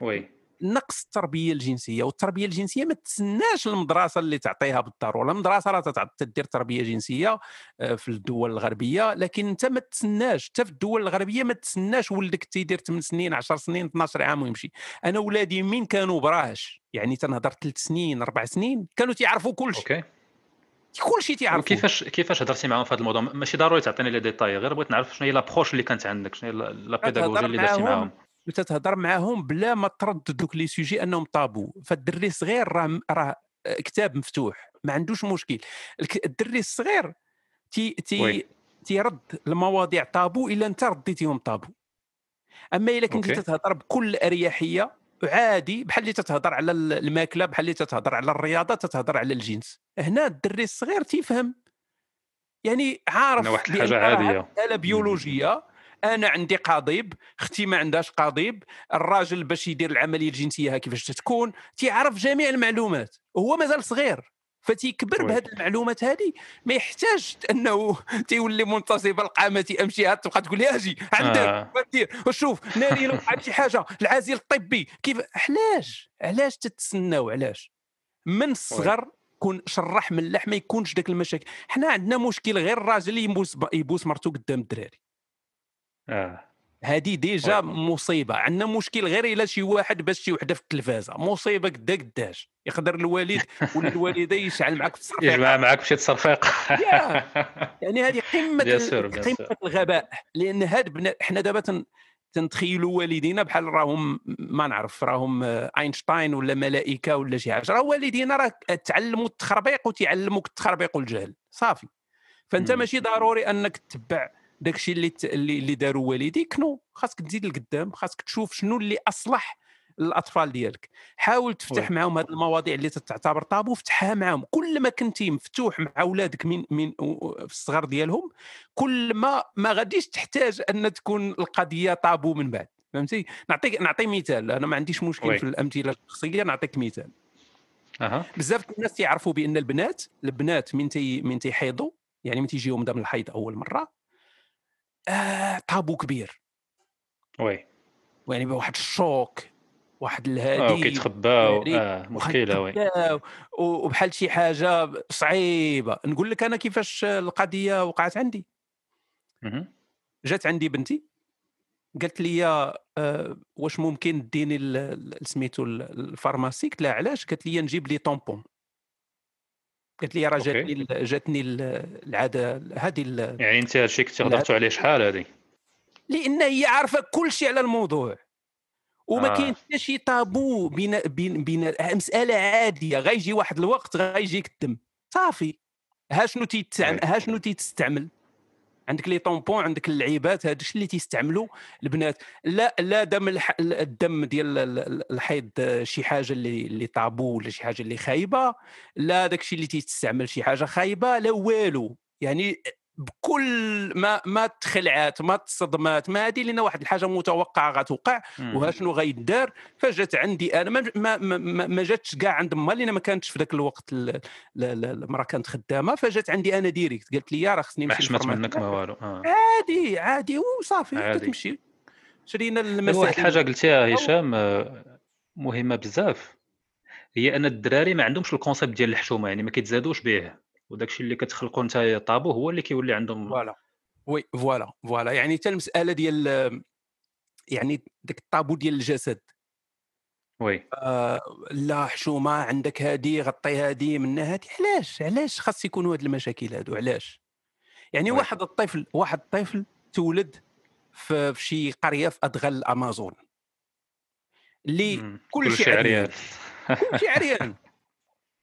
oui. نقص التربية الجنسية والتربية الجنسية ما تسناش المدرسة اللي تعطيها بالضرورة. المدرسة راه تدير تربية جنسية آه، في الدول الغربية لكن أنت ما تسناش حتى في الدول الغربية ما تسناش ولدك تيدير 8 سنين 10 سنين 12 عام ويمشي. أنا ولادي من كانوا براش يعني تنهضر 3 سنين 4 سنين كانوا تيعرفوا كل شيء أوكي. كل شيء تيعرفوا. وكيفاش كيفاش هضرتي معاهم في هذا الموضوع؟ ماشي ضروري تعطيني les détails غير بغيت نعرف شنو هي l'approche اللي كانت عندك شنو هي la- la pédagogie اللي درتي معاهم. وتتهضر معاهم بلا ما تردد دوك les sujets أنهم طابو. فالدري الصغير راه راه كتاب مفتوح ما عندوش مشكل. الدري الصغير تي تي oui. تيرد المواضيع طابو إلا أنت رديتيهم طابو. أما إلا أوكي. تتهضر بكل أريحية عادي بحال اللي تتهضر على ال- الماكلة بحال اللي تتهضر على الرياضة تتهضر على الجنس هنا الدري الصغير تيفهم. يعني عارف واحد عادية. مساله بيولوجية. أنا عندي قضيب أختي ما عندهاش قضيب الراجل باش يدير العملية الجنسية كيفاش تتكون تيعرف جميع المعلومات وهو مازال صغير فتيكبر. بهذه المعلومات هذه ما يحتاج أنه (laughs) تيولي منتصب القامة امشي تبقى تقول لي أجي عندك آه. دير وشوف ناري لو وقعت شي حاجة العازل الطبي كيف علاش؟ علاش تتسناو؟ علاش؟ من الصغر كون شرح من اللحم ما يكونش داك المشاكل. حنا عندنا مشكل غير الراجل يبوس يبوس مرته قدام الدراري. آه هذه déjà. مصيبة عندنا مشكل غير إلا شي واحد باش شي وحدة في التلفازة مصيبة قدا قداش يقدر الوالد ولا الوالده يشعل معك في التصرفيق يجمع معاك بشي تصرفيق. يعني هذه قمة قمة. الغباء لأن هاد بنا... إحنا دابا تن... تنتخيلوا والدينا بحال راهم ما نعرف راهم آينشتاين ولا ملائكة ولا شي حاجة راه والدينا راه تعلموا التخربيق وتعلموك التخربيق والجهل صافي فأنت. ماشي ضروري أنك تتبع داكشي اللي. اللي اللي داروا والديك نو خاصك تزيد لقدام خاصك تشوف شنو اللي أصلح للأطفال ديالك. حاول تفتح. معاهم هذه المواضيع اللي تعتبر طابو فتحها معاهم. كل ما كنتي مفتوح مع أولادك من من في الصغر ديالهم كل ما ما غاديش تحتاج أن تكون القضية طابو من بعد. فهمتي؟ نعطيك نعطي مثال. أنا ما عنديش مشكل وي. في الأمثلة الشخصية نعطيك مثال. أها. بزاف الناس يعرفوا بأن البنات البنات من تي من تيحيضوا يعني من تيجيهم دم الحيض أول مرة آه طابو كبير. oui. يعني بواحد ال choc واحد آه الهادي كيتخباو يعني آه مشكلة oui. وبحال شي حاجة صعيبة. نقول لك أنا كيفاش القضية وقعت عندي. جات عندي بنتي قالت لي آه، واش ممكن ديني سميتو ال- ال pharmacie قلت لها علاش؟ قالت لي نجيب les tampons قالت لي راه. جاتني جاتني ال- العادة هذه يعني أنت هادشي كنت لا. هضرتوا عليه شحال هادي لأن هي عارفة كل شيء على الموضوع وما آه. كاين حتى شي طابو بين بين بين مسألة عادية غيجي واحد الوقت غيجيك الدم صافي ها شنو تيتعمل oui. ها شنو تيتستعمل عندك les tampons عندك اللعيبات هذا الشيء اللي تيستعملوا البنات. لا لا دم الح... الدم ديال ال- ال- الحيض شي حاجة اللي اللي طابو ولا شي حاجة اللي خايبة. لا داك الشيء اللي تيستعمل شي حاجة خايبة لا والو. يعني بكل ما ما تخلعات ما تصدمات ما هذه لأن واحد الحاجة متوقعة غتوقع. وها شنو غيدار فجات عندي أنا ما ما ما, ما- ما جاتش كاع عند ما لأن ما كانتش في ذاك الوقت ال- ال- ال- المرأة كانت خدامة فجات عندي أنا direct قالت لي يا راه خصني ما نمشي لل pharmacie. منك ما والو آه. عادي عادي وصافي. كتمشي شرينا المسائل واحد الحاجة قلتيها هشام آه، مهمة بزاف هي أن الدراري ما عندهمش ال concept ديال الحشومة يعني ما كيتزادوش به وداك الشيء اللي كتخلقوا انت طابو هو اللي كيولي عندهم voilà. oui voilà voilà. يعني حتى المساله ديال يعني داك الطابو ديال الجسد. oui. آه لا حشومة عندك هذه غطي هذه منها هذه علاش؟ علاش خاص يكونوا هاد المشاكل هادو؟ علاش؟ يعني oui. واحد الطفل واحد الطفل تولد في شي قرية في أدغال الأمازون. اللي. كل شيء. عريان. كل شيء عريان. (laughs)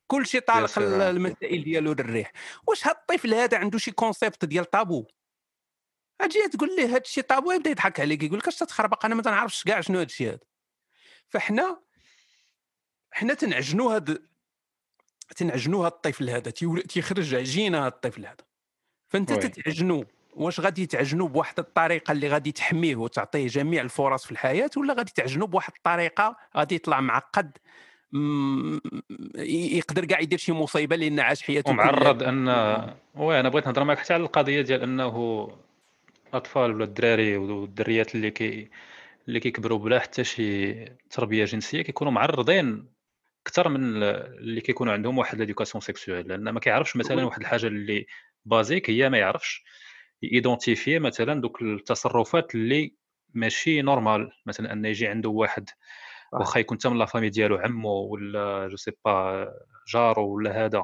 كل شيء طالق. المسائل ديالو للريح. واش هاد الطفل هذا عنده شي concept ديال طابو؟ أجي تقول ليه هاد الشيء طابو يبدا يضحك عليك يقول لك اش تتخربق؟ أنا ما تنعرفش كاع شنو هاد الشيء هذا فحنا حنا تنعجنوا هاد تنعجنوا هاد الطفل هذا تيخرج عجينة هاد الطفل هذا. فانت. تتعجنوا واش غادي تعجنوا بواحد الطريقة اللي غادي تحميه وتعطيه جميع الفرص في الحياة ولا غادي تعجنوا بواحد الطريقة غادي يطلع معقد يقدر كاع يدير شي مصيبه لأن عاش حياته ومعرض. ان وي أنا بغيت نهضر معك حتى على القضية ديال انه الاطفال ولا الدراري والدريات اللي كي اللي كيكبروا بلا حتى شي تربيه جنسيه كيكونوا معرضين أكثر من ال- اللي كيكونوا عندهم واحد l'éducation sexuelle لأن ما كيعرفش مثلا. واحد الحاجة اللي basique هي ما يعرفش y identifier مثلا دوك التصرفات اللي ماشي normal مثلا ان يجي عنده واحد. واخا يكون حتى من la famille ديالو عمو ولا je sais pas جارو ولا هذا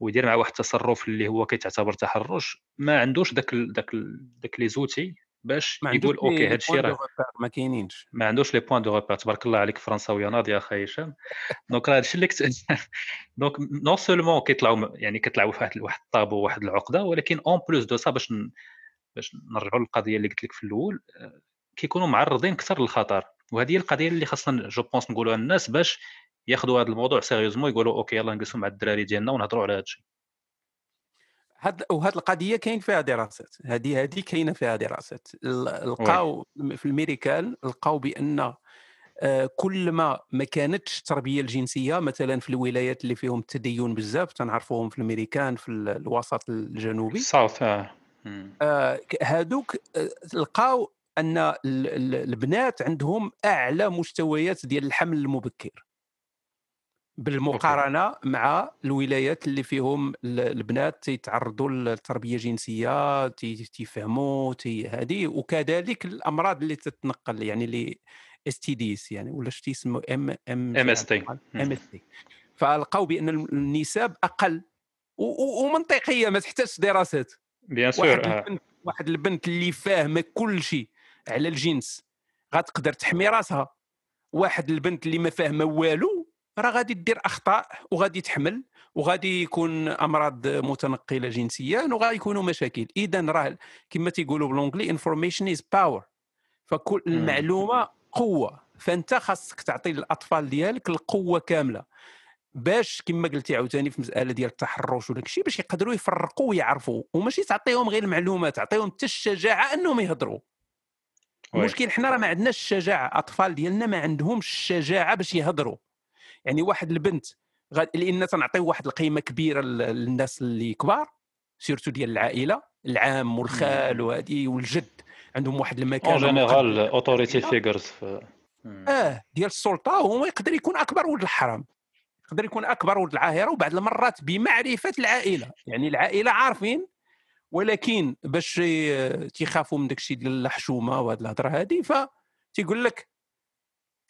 ويدير مع واحد التصرف اللي هو كيتعتبر تحرش ما عندوش داك ال داك ال داك les outils باش يقول أوكي هذا الشيء راه ما كاينينش. ما عندوش les points de repère تبارك الله عليك فرنساويه ناضيه أخي هشام. donc راه هادشي اللي كت donc non seulement كيطلعوا يعني كيطلعوا في واحد واحد الطابو واحد العقدة ولكن en plus de ça باش. باش نرجعوا للقضية اللي قلت لك في الأول آه، كيكونوا معرضين أكثر للخطر. وهذه هي القضية اللي خاصنا je pense نقولوها للناس باش ياخذوا هذا الموضوع sérieusement يقولوا أوكي يلا نجلسوا مع الدراري ديالنا ونهضروا على هذا الشيء هاد وهاد القضية كاين فيها دراسات. هذه هذه كاينة فيها دراسات. لقاو في الميريكان لقاو بأن آه، كل ما ما كانتش التربية الجنسية مثلا في الولايات اللي فيهم التدين بزاف تنعرفوهم في الأمريكان في ال- الوسط الجنوبي. الساوث. آه، ك- هادوك آه، لقاو أن ال- ال- البنات عندهم أعلى مستويات ديال الحمل المبكر. بالمقارنة مع الولايات اللي فيهم ال- البنات تيتعرضوا للتربية الجنسية تي- تيفهموا تي هذه وكذلك الأمراض اللي تتنقل يعني les STDs يعني ولا شتي يسموا M M MST. MST فلقاو بأن النساب أقل ومنطقية ما تحتاجش دراسات. bien واحد sûr آه. واحد البنت اللي فاهمة كل شيء. على الجنس غتقدر تحمي راسها. واحد البنت اللي ما فاهمة والو راه غادي دير أخطاء وغادي تحمل وغادي يكون أمراض متنقلة جنسيا وغادي يكونوا مشاكل. اذا راه كما تيقولوا ب l'anglais information is power فكل. المعلومة قوة. فأنت خاصك تعطي للأطفال ديالك القوة كاملة. باش كما قلتي عاوتاني في مسألة ديال التحرش وداك الشيء باش يقدروا يفرقوا ويعرفوا. وماشي تعطيهم غير المعلومات تعطيهم حتى الشجاعة أنهم يهضروا. المشكل حنا راه ما عندناش الشجاعة أطفال ديالنا ما عندهمش الشجاعة باش يهضروا. يعني واحد البنت غاد لأن تنعطيو واحد القيمة كبيرة لل- للناس اللي كبار surtout ديال العائلة العام والخال وهذه والجد. عندهم واحد المكانه en général. authority figures آه ديال السلطة وهو يقدر يكون أكبر ولد الحرام. يقدر يكون أكبر ولد العاهرة وبعض المرات بمعرفة العائلة. يعني العائلة عارفين ولكن باش تيخافوا من داك الشيء ديال الحشومة وهاد الهضرة هذه ف تيقول لك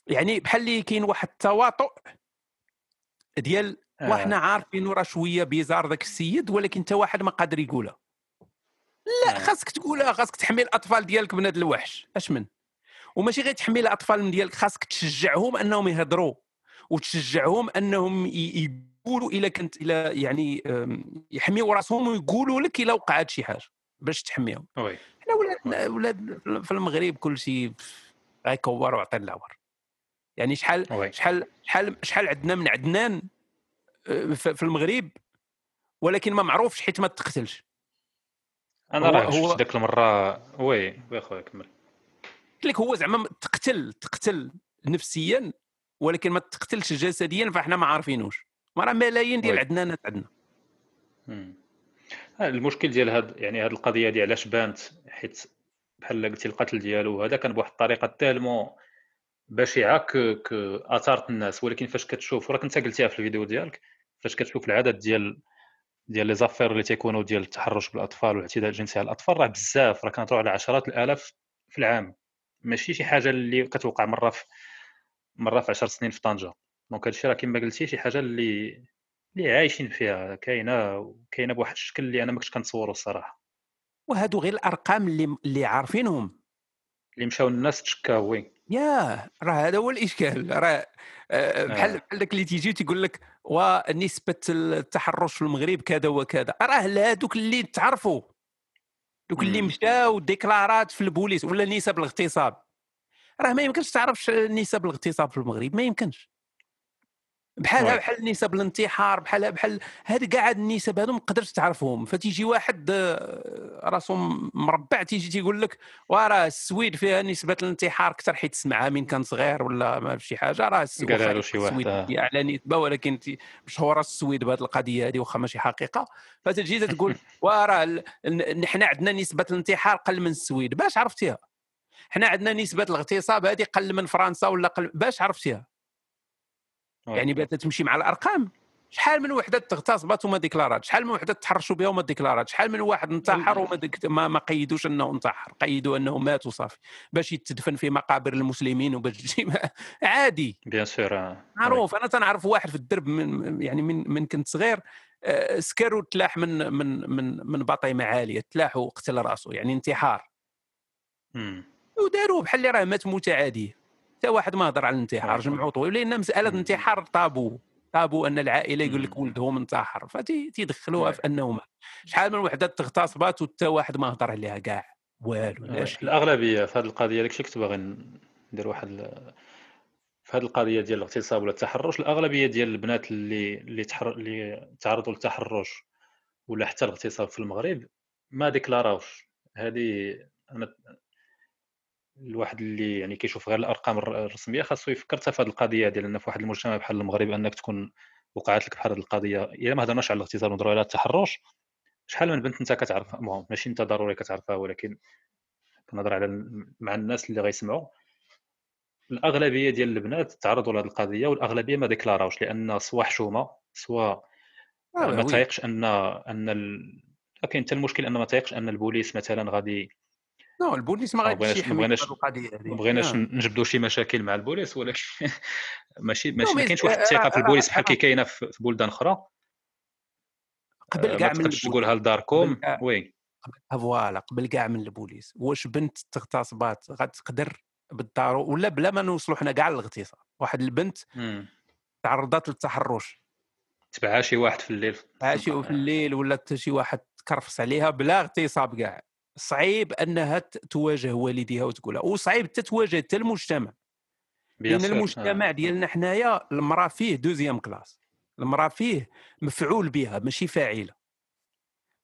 يعني بحال اللي كاين واحد التواطؤ ديال آه. وحنا عارفين راه شوية بيزار ذاك السيد ولكن حتى واحد ما قادر يقولها لا آه. خاصك تقولها خاصك تحمي الأطفال ديالك من هذا الوحش اش من وماشي غير تحمي الأطفال من ديالك خاصك تشجعهم أنهم يهضروا وتشجعهم أنهم ي- يقولوا إلا كنت إلا يعني يحميوا رأسهم ويقولوا لك إلا وقعت شي حاجة باش تحميهم. وي حنا ولاد ولاد في المغرب كل شيء غيكور وعطي العور يعني شحال شحال شحال شحال عندنا من عدنان آه، في المغرب ولكن ما معروفش حيت ما تقتلش. أنا راه هو- شفت ديك المرة وي وي خويا كمل. قلت لك هو زعما تقتل تقتل نفسيا ولكن ما تقتلش جسديا فإحنا ما عارفينوش. ما راه ملايين ديال oui. العدنانات عندنا. آه، المشكل ديال هاد يعني هاد القضية دي علاش بانت؟ حيت بحال قلتي القتل ديالو هذا كان بواحد الطريقة tellement بشعة ك ك آثارت الناس. ولكن فاش كتشوف ورا كنت قلتيها في الفيديو ديالك فاش كتشوف العدد ديال ديال les affaires اللي تيكونوا ديال التحرش بالأطفال والاعتداء الجنسي على الأطفال راه بزاف راه كنهضروا على عشرات الآلاف في العام. ماشي شي حاجة اللي كتوقع مرة في مرة في 10 سنين في طنجة. donc هادشي راه كما قلتي شي حاجة اللي اللي عايشين فيها كاينة كاينة بواحد الشكل اللي أنا ما كنتش كنتصورو الصراحة. وهادو غير الأرقام اللي اللي عارفينهم. اللي مشاو الناس تشكاو oui. ياه! راه هذا هو الإشكال. راه آه، بحال آه. بحال داك اللي تيجي تيقول لك ونسبه التحرش في المغرب كذا وكذا. راه هذوك اللي تعرفوا. دوك اللي. مشاو ديكلارات في البوليس ولا نسب الاغتصاب. راه ما يمكنش تعرف نسب الاغتصاب في المغرب. ما يمكنش. بحالها. بحال نسب الانتحار بحالها بحال هاد كاع النسب هادو ما قدرتش تعرفهم فتيجي واحد آه، راسو مربع تيجي تيقول لك وراه السويد فيها نسبة الانتحار أكثر حيت سمعها من كان صغير ولا ما شي حاجة راه السويد آه. على نسبة ولكن مشهورة السويد بهذه القضية هذه واخا ماشي حقيقة فتجي تقول (laughs) وراه حنا عندنا نسبة الانتحار قل من السويد باش عرفتيها حنا عندنا نسبة الاغتصاب هذه قل من فرنسا ولا قل باش عرفتيها. يعني بات تمشي مع الأرقام. شحال من وحدة تغتصبت وما ديكلارات. شحال من وحدة تحرشوا بها وما ديكلارات. شحال من واحد انتحر وما ديك ما, ما قيدوش أنه انتحر. قيدوا أنه مات وصافي. باش يتدفن في مقابر المسلمين وباش (laughs) عادي. بيان سور آه. معروف. أنا تنعرف واحد في الدرب من يعني من من كنت صغير آه، سكر وتلاح من من من من باطيمه عاليه تلاح وقتل رأسه يعني انتحار. وداروه بحال اللي راه مات موته عاديه حتى واحد ما هضر على الانتحار. جمعوا طويل لأن مسألة. الانتحار طابو طابو أن العائلة يقول لك. ولدهم انتحر فتيدخلوها. في انه مات شحال من وحدة تغتصبات وحتى واحد ما هضر عليها كاع والو الأغلبية في هذه القضية داكشي كنت باغي ندير واحد في هذه القضية ديال الاغتصاب ولا التحرش الأغلبية ديال البنات اللي اللي تحر... اللي تعرضوا للتحرش ولا حتى الاغتصاب في المغرب ما ديكلاراوش هذه أنا الواحد اللي يعني كيشوف غير الأرقام الر- الرسمية خاصو يفكر حتى في هذه القضية ديال إن في واحد المجتمع بحال المغرب أنك تكون وقعت لك بحال هذه القضية إلا ما هضرناش على الاغتصاب نهضروا على التحرش شحال من بنت أنت كتعرفها المهم ماشي أنت ضروري كتعرفها ولكن كنهضر على مع الناس اللي غيسمعوا الأغلبية ديال البنات تعرضوا لهذه القضية والأغلبية ما ديكلاراوش لأن سوا حشومة سوا آه، ما. تايقش أن أن ال... كاين حتى المشكل أن ما تايقش أن البوليس مثلا غادي non البوليس ما غاديش يحمي القضية هذه ما بغيناش آه. نجبدوا شي مشاكل مع البوليس ولكن (laughs) ماشي ماشي ما كاينش واحد الثقة في راه- البوليس بحال كي كاينة في بلدان أخرى؟ قبل آه، كاع من. تقولها لداركم oui. voilà قبل كاع من البوليس. واش بنت تغتصبات غتقدر بالضرورة؟ ولا بلا ما نوصلوا حنا كاع للاغتصاب. واحد البنت. تعرضت للتحرش. تبعها شي واحد في الليل. ماشي في الليل ولا حتى شي واحد تكرفس عليها بلا اغتصاب كاع صعيب أنها تواجه والديها وتقولها وصعيب حتى تواجه حتى المجتمع. لأن sûr. المجتمع ديالنا حنايا المرأة فيه deuxième classe المرأة فيه مفعول بها ماشي فاعلة.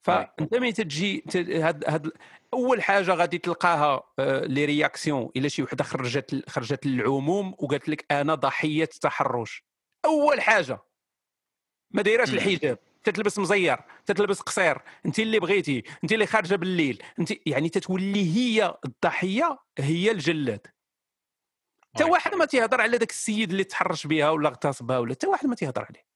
فأنت ملي تجي هاد هاد أول حاجة غادي تلقاها آه، les réactions إلا شي وحدة خرجت خرجت للعموم وقالت لك أنا ضحية تحرش أول حاجة. ما دايراش. الحجاب. تتلبس مزير تتلبس قصير انت اللي بغيتي انت اللي خارجة بالليل انت يعني تتولي هي الضحية هي الجلاد حتى وي. واحد ما تيهضر على داك السيد اللي تحرش بها ولا اغتصبها ولا حتى واحد ما تيهضر عليه.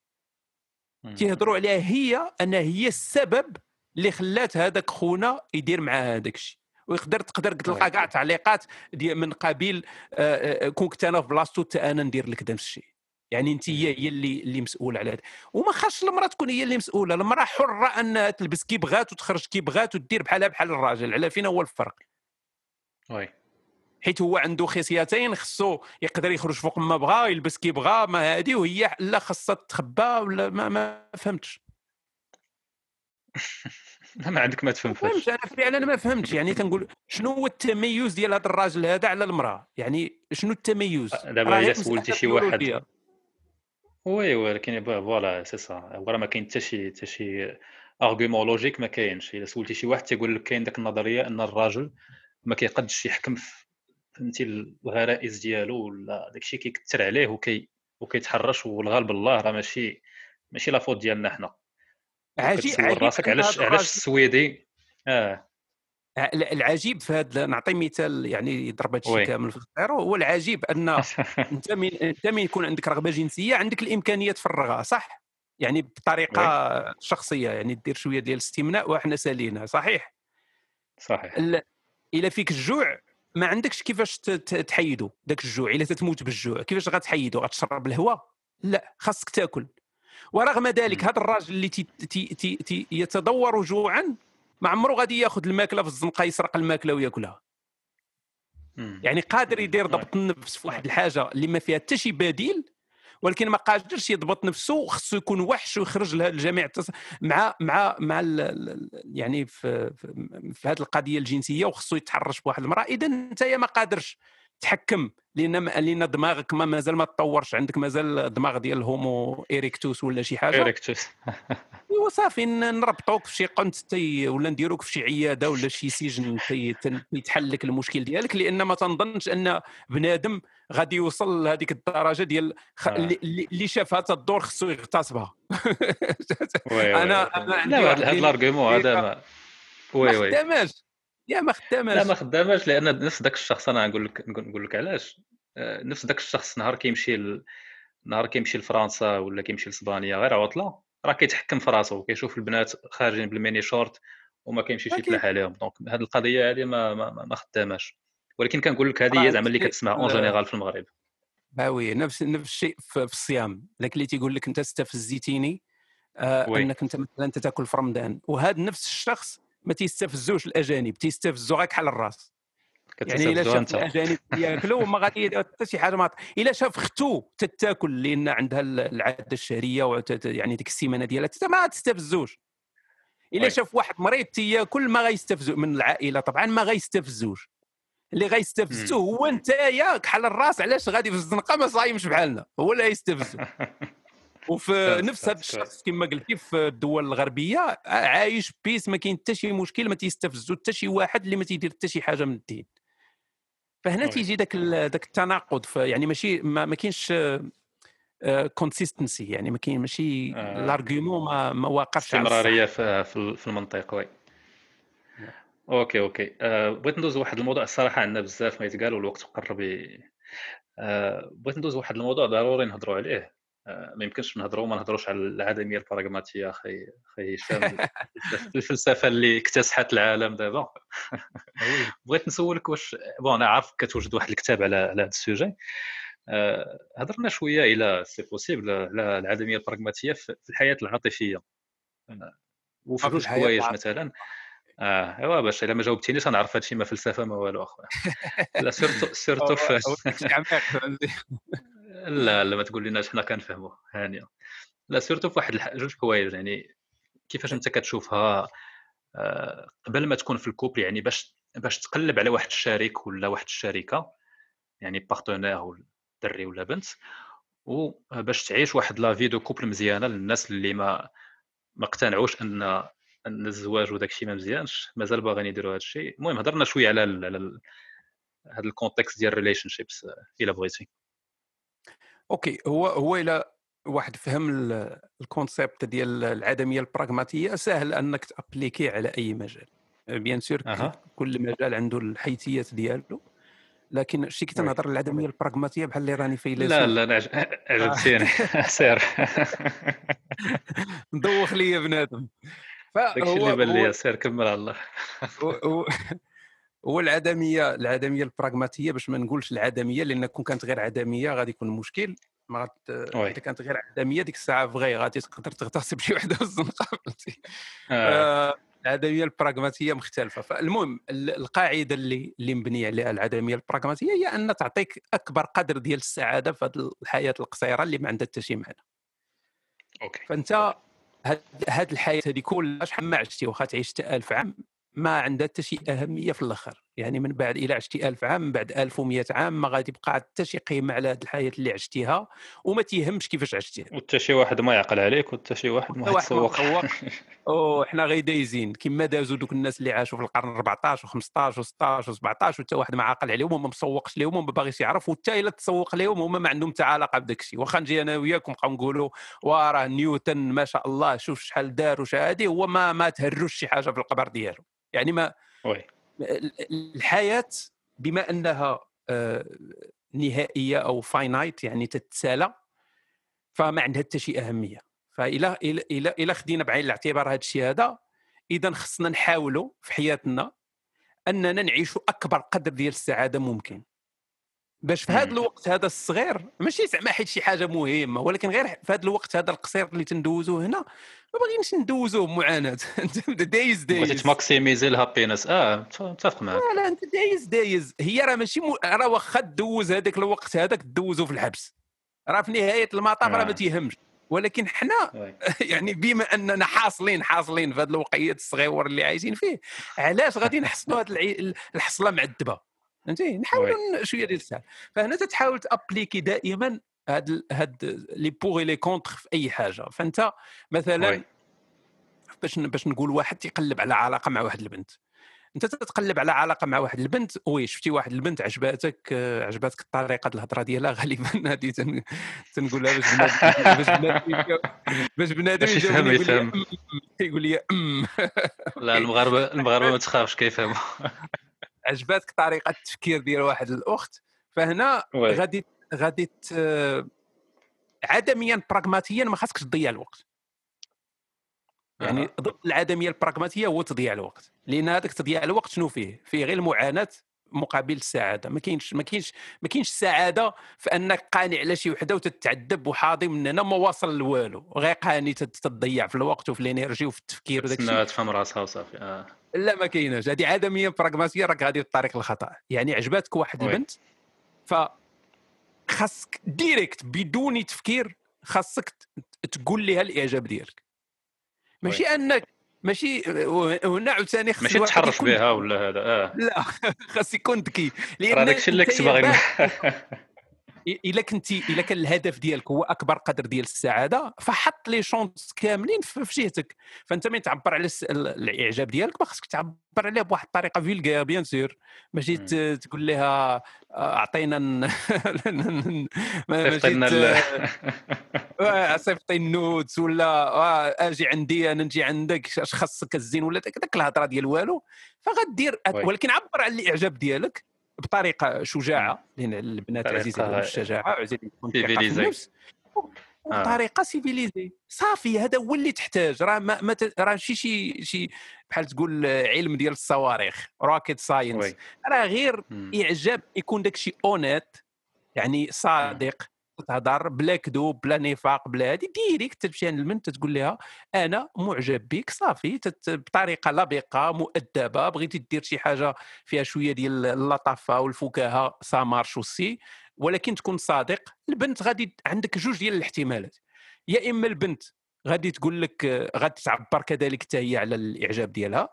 تيهضروا عليها هي أنها هي السبب اللي خلات هذاك خونا يدير مع هذاك الشيء ويقدر تقدر تلقى وي. كاع تعليقات من قبيل آه، آه، كون كنت أنا في بلاصتو حتى أنا ندير لك نفس الشيء يعني انت هي هي اللي اللي مسؤولة على هذا وما خاصش المرأة تكون هي اللي مسؤولة. المرأة حرة انها تلبس كي بغات وتخرج كي بغات وتدير بحالها بحال الراجل. على فين هو الفرق؟ oui. حيت هو عنده خصيتين خصو يقدر يخرج فوق ما بغا يلبس كي بغا ما هادي وهي لا خاصها تخبى ولا ما, ما فهمتش. (laughs) ما عندك ما تفهم فهمتش. أنا فعلا ما فهمتش. يعني تنقول شنو هو التميز ديال هذا الراجل هذا على المرأة؟ يعني شنو التميز؟ دابا هي سولتي شي واحد. oui ولكن voilà c'est ça ما كاين حتى شي حتى شي argument logique ما كاينش الا سولتي شي واحد تيقول لك كاين ديك النظريه ان الراجل ما كيقدش يحكم فهمتي الغرائز ديالو ولا داكشي كيكثر عليه وكي وكيتحرش والغالب الله راه ماشي ماشي لا فوت ديالنا حنا عجيب عجيب راسك علاش علاش السويدي آه العجيب في هذا نعطي مثال يعني يضرب هذا وي. الشيء كامل في الخير هو العجيب أن (laughs) أنت من أنت من يكون عندك رغبة جنسية عندك الامكانيه تفرغها صح؟ يعني بطريقة شخصية يعني دير شوية ديال الاستمناء وحنا سالينا صحيح؟ صحيح. ال- إلا فيك الجوع ما عندكش كيفاش تحيدو داك الجوع إلا تتموت بالجوع كيفاش غتحيدو؟ غتشرب الهواء لا خاصك تاكل. ورغم ذلك. هذا الراجل اللي تي تي تي تي يتدور جوعا ما عمره غادي ياخذ الماكلة في الزنقة يسرق الماكلة وياكلها. يعني قادر يدير. ضبط النفس في واحد الحاجة اللي ما فيها حتى شي بديل ولكن ما قادرش يضبط نفسه خصو يكون وحش ويخرج لها الجميع التص... مع مع مع ال... يعني في في, في هذه القضية الجنسية وخصو يتحرش بواحد المرأة إذا أنت ما قادرش تحكم لأن لأن دماغك ما مازال ما تطورش. عندك مازال الدماغ ديال ال homo erectus ولا شي حاجة. erectus (laughs) وصافي ن- نربطوك في شي قنت تي ولا نديروك في شي عيادة ولا شي سجن تي يتحل لك المشكل ديالك لأن ما تنظنش أن بنادم غادي يوصل لهذيك الدرجة ديال خ... آه. اللي- اللي شافها الدور خصو يغتصبها. (laughs) أنا أنا لا هذا ال argument هذا ما Oui oui. يا ما خداماش. لا ما خداماش لأن نفس داك الشخص أنا نقول لك نقول لك علاش. آه، نفس داك الشخص نهار كيمشي ل... نهار كيمشي لفرنسا ولا كيمشي لإسبانيا غير عطلة راه كيتحكم في راسو كيشوف البنات خارجين بال mini short وما كيمشيش. يتلاح عليهم. Donc هذه القضية هذه ما ما, ما- ما خداماش. ولكن كنقول لك هذه هي زعما اللي كتسمع en général في المغرب. Bah oui نفس نفس الشيء في, الصيام. ذاك اللي تيقول لك أنت استفزيتيني آه وي. أنك أنت مثلا انت تاكل في رمضان. وهذا نفس الشخص ما تيستفزوش الأجانب تيستفزوا غير كحل الراس. يعني إلا شاف الأجانب (laughs) ياكلوا ما غادي حتى شي حاجة ما إلا شاف اختو تتاكل لأن عندها ال- العادة الشهرية وت- يعني ديك السيمانة ديالها ما تستفزوش. إلا. شاف واحد مريض تياكل ما غيستفزو من العائلة طبعا ما غيستفزوش. اللي غيستفزو هو انت يا كحل الراس علاش غادي في الزنقة ما صايمش بحالنا. هو اللي غيستفزو. (laughs) وفي نفس هذا الشخص كما قلتي في الدول الغربية عايش بيس ما كاين حتى شي مشكل ما تيستفزو حتى شي واحد اللي ما تيدير حتى شي حاجة من الدين فهنا. تيجي ذاك ذاك التناقض يعني ماشي ما, ما كاينش consistency يعني ما كاين ماشي آه. l'argument ما, ما واقفش. استمرارية في في المنطق oui OK OK أه بغيت ندوز واحد الموضوع الصراحة عندنا بزاف ما يتقال والوقت قرب أه بغيت ندوز واحد الموضوع ضروري نهضروا عليه ما يمكنش نهضروا وما نهضروش على العدمية البراغماتية أخي أخي هشام. (laughs) الفلسفة اللي اكتسحت العالم دابا. (laughs) بغيت نسولك واش bon أنا عارف كتوجد واحد الكتاب على على هذا ال sujet. أه هضرنا شوية إلى c'est possible على العدمية البراغماتية في الحياة العاطفية. وفي آه، في جوج حوايج. مثلا. آه أيوا باش إلا ما جاوبتينيش غنعرف هادشي ما فلسفة ما والو أخويا. (laughs) لا surtout surtout في لا لا ما تقول لناش حنا كنفهموا هانيه لا surtout في واحد. جوج حوايج يعني كيفاش انت كتشوفها آه، قبل ما تكون في ال couple يعني باش باش تقلب على واحد الشريك ولا واحد الشركة يعني partenaire ولا دري ولا بنت وباش تعيش واحد la vie de couple مزيانة للناس اللي ما ما اقتنعوش أن أن الزواج وداك الشيء ما مزيانش مازال باغيين يديروا هذا الشيء. المهم هضرنا شوية على هذا ال context ديال ال relationships إلا بغيتي. OK هو هو إلى واحد فهم ال- ال concept ديال العدمية البراغماتيه سهل أنك تappliquي على أي مجال. Bien sûr أها. كل مجال عنده الحيثيات ديالو لكن شتي كي. تنهضر العدميه البراغماتيه بحال اللي راني فيلسوف لا لا أنا عج- (laughs) عجبتيني. (laughs) (laughs) سير. مدوخ ليا بنادم. داكشي فهو اللي بان ليا سير كمل على الله. هو- العدمية العدمية البراغماتية باش ما نقولش العدمية لأن كون كانت غير عدمية غادي يكون مشكل. ما. إذا كانت غير عدمية ديك الساعة فغي غادي تقدر تغتصب (laughs) شي وحدة في الزنقه فهمتي العدمية البراغماتية مختلفة. فالمهم ال- القاعدة اللي اللي مبنيه عليها العدمية البراغماتية هي أن تعطيك أكبر قدر ديال السعادة في هذه الحياة القصيرة اللي ما عندها حتى شي معنى. OK. فأنت هاد هاد الحياة هذه كلها شحال ما عشتي؟ واخا تعيش حتى 1000 عام. ما عندها حتى شي أهمية في الآخر. يعني من بعد إلى عشتي 1000 عام من بعد 1100 عام ما غادي يبقى حتى شي قيمة على هاد الحياة اللي عشتيها وما تيهمش كيفاش عشتيها. وحتى شي واحد ما يعقل عليك وحتى شي واحد ما يتسوق. تسوقش. (laughs) أو حنا غير دايزين. كما دازوا دوك الناس اللي عاشوا في القرن 14 و15 و16 و17 وحتى واحد ما عاقل عليهم وما مسوقش لهم وما باغيش يعرف وحتى إلا تسوق لهم هما ما عندهم حتى علاقه بداك الشيء واخا نجي أنا وياك ونبقاو نقولوا وراه نيوتن ما شاء الله شوف شحال دار وش هادي. هو ما ما تهروش شي حاجة في القبر ديالو. يعني ما oui. الحياة بما أنها آه، نهائية أو finite يعني تتسالى فما عندها حتى شي أهمية. فإلا إلا إلا إلا خدينا بعين الاعتبار هذا الشيء هذا إذا خصنا نحاولوا في حياتنا أننا نعيشوا أكبر قدر ديال السعادة ممكن. باش في هذا. الوقت هذا الصغير ماشي زعما حيت شي حاجة مهمة ولكن غير في هذا الوقت هذا القصير اللي تندوزوه هنا ما باغيينش ندوزوه معاناه (laughs) أنت دايز بغيتي دايز تmaximiser ال happiness آه متفق معك لا لا أنت دايز دايز هي راه ماشي م... راه واخا دوز هذاك الوقت هذاك دوزو في الحبس راه في نهاية المطاف راه آه. ما تيهمش ولكن حنا. (laughs) يعني بما أننا حاصلين حاصلين في هذا الوقيت الصغيور اللي عايشين فيه علاش غادي نحسنوا هذه. الحصلة معذبة فهمتي نحاولوا شوية ديال السهل فهنا تتحاول تappliquي دائما هاد هاد les pour les contre في أي حاجة فأنت مثلا oui. باش باش نقول واحد تيقلب على علاقة مع واحد البنت أنت تتقلب على علاقة مع واحد البنت oui شفتي واحد البنت عجباتك آه، عجباتك الطريقة ديال الهضرة ديالها غالبا (laughs) هذه تن... تنقولها باش بنادم باش بنادم يفهم- يفهم. يقول لي. لا المغاربة (laughs) المغاربة ما تخافش كيفهموا (laughs) عجباتك طريقة التفكير ديال واحد الأخت فهنا oui. غادي غادي عدميا براغماتيا ما خاصكش تضيع الوقت يعني. ضد العدمية البراغماتيه هو تضييع الوقت لأن هذاك تضييع الوقت شنو فيه فيه غير المعاناه مقابل السعاده ما كاينش ما كاينش ما كاينش السعاده في أنك قانع على شي وحدة وتتعذب وحاضي من هنا ما واصل لوالو. غير قاني تضيع في الوقت وفي ال energy وفي التفكير وداك الشيء. تفهم راسها وصافي آه. لا ما كايناش. هذه عدميه براغماتيه راك غادي في الطريق الخطأ. يعني عجباتك واحد oui. البنت ف خاصك direct بدون تفكير خاصك تقول لها الإعجاب ديالك. ماشي أنك ماشي هنا عاوتاني خص ماشي تحرش بها ولا هذا؟ آه. لا (laughs) خاص يكون ذكي راه داكشي اللي كنت باغي (laughs) الا كنتي إلا كان الهدف ديالك هو أكبر قدر ديال السعادة فحط les chances كاملين في جهتك. فأنت من تعبر على الإعجاب ديالك ما خصك تعبر عليه بواحد الطريقة فيلغير bien sûr ماشي تقول لها آه، أعطينا (laughs) ماشي صيفطي ال (laughs) nudes ولا أجي عندي أنا نجي عندك أش خاصك الزين ولا داك داك الهضرة ديال والو. فغدير. ولكن عبر على الإعجاب ديالك. بطريقة شجاعة لأن البنات عزيزة عندهم الشجاعة عزيزة. النفس بطريقه civilisée صافي هذا هو اللي تحتاج راه ما, ما ت- راه شي شي شي بحال تقول علم ديال الصواريخ rocket science. راه غير. إعجاب يكون داك الشيء honnête يعني صادق تهضر بلا كذوب بلا نفاق بلا هادي direct تمشي عند البنت تقول لها أنا معجب بك صافي بطريقة لبقة مؤدبة بغيتي دير شي حاجة فيها شوية ديال اللطافة والفكاهة ça marche ولكن تكون صادق البنت غادي عندك جوج ديال الاحتمالات. يا إما البنت غادي تقول لك غادي تعبر كذلك حتى هي على الإعجاب ديالها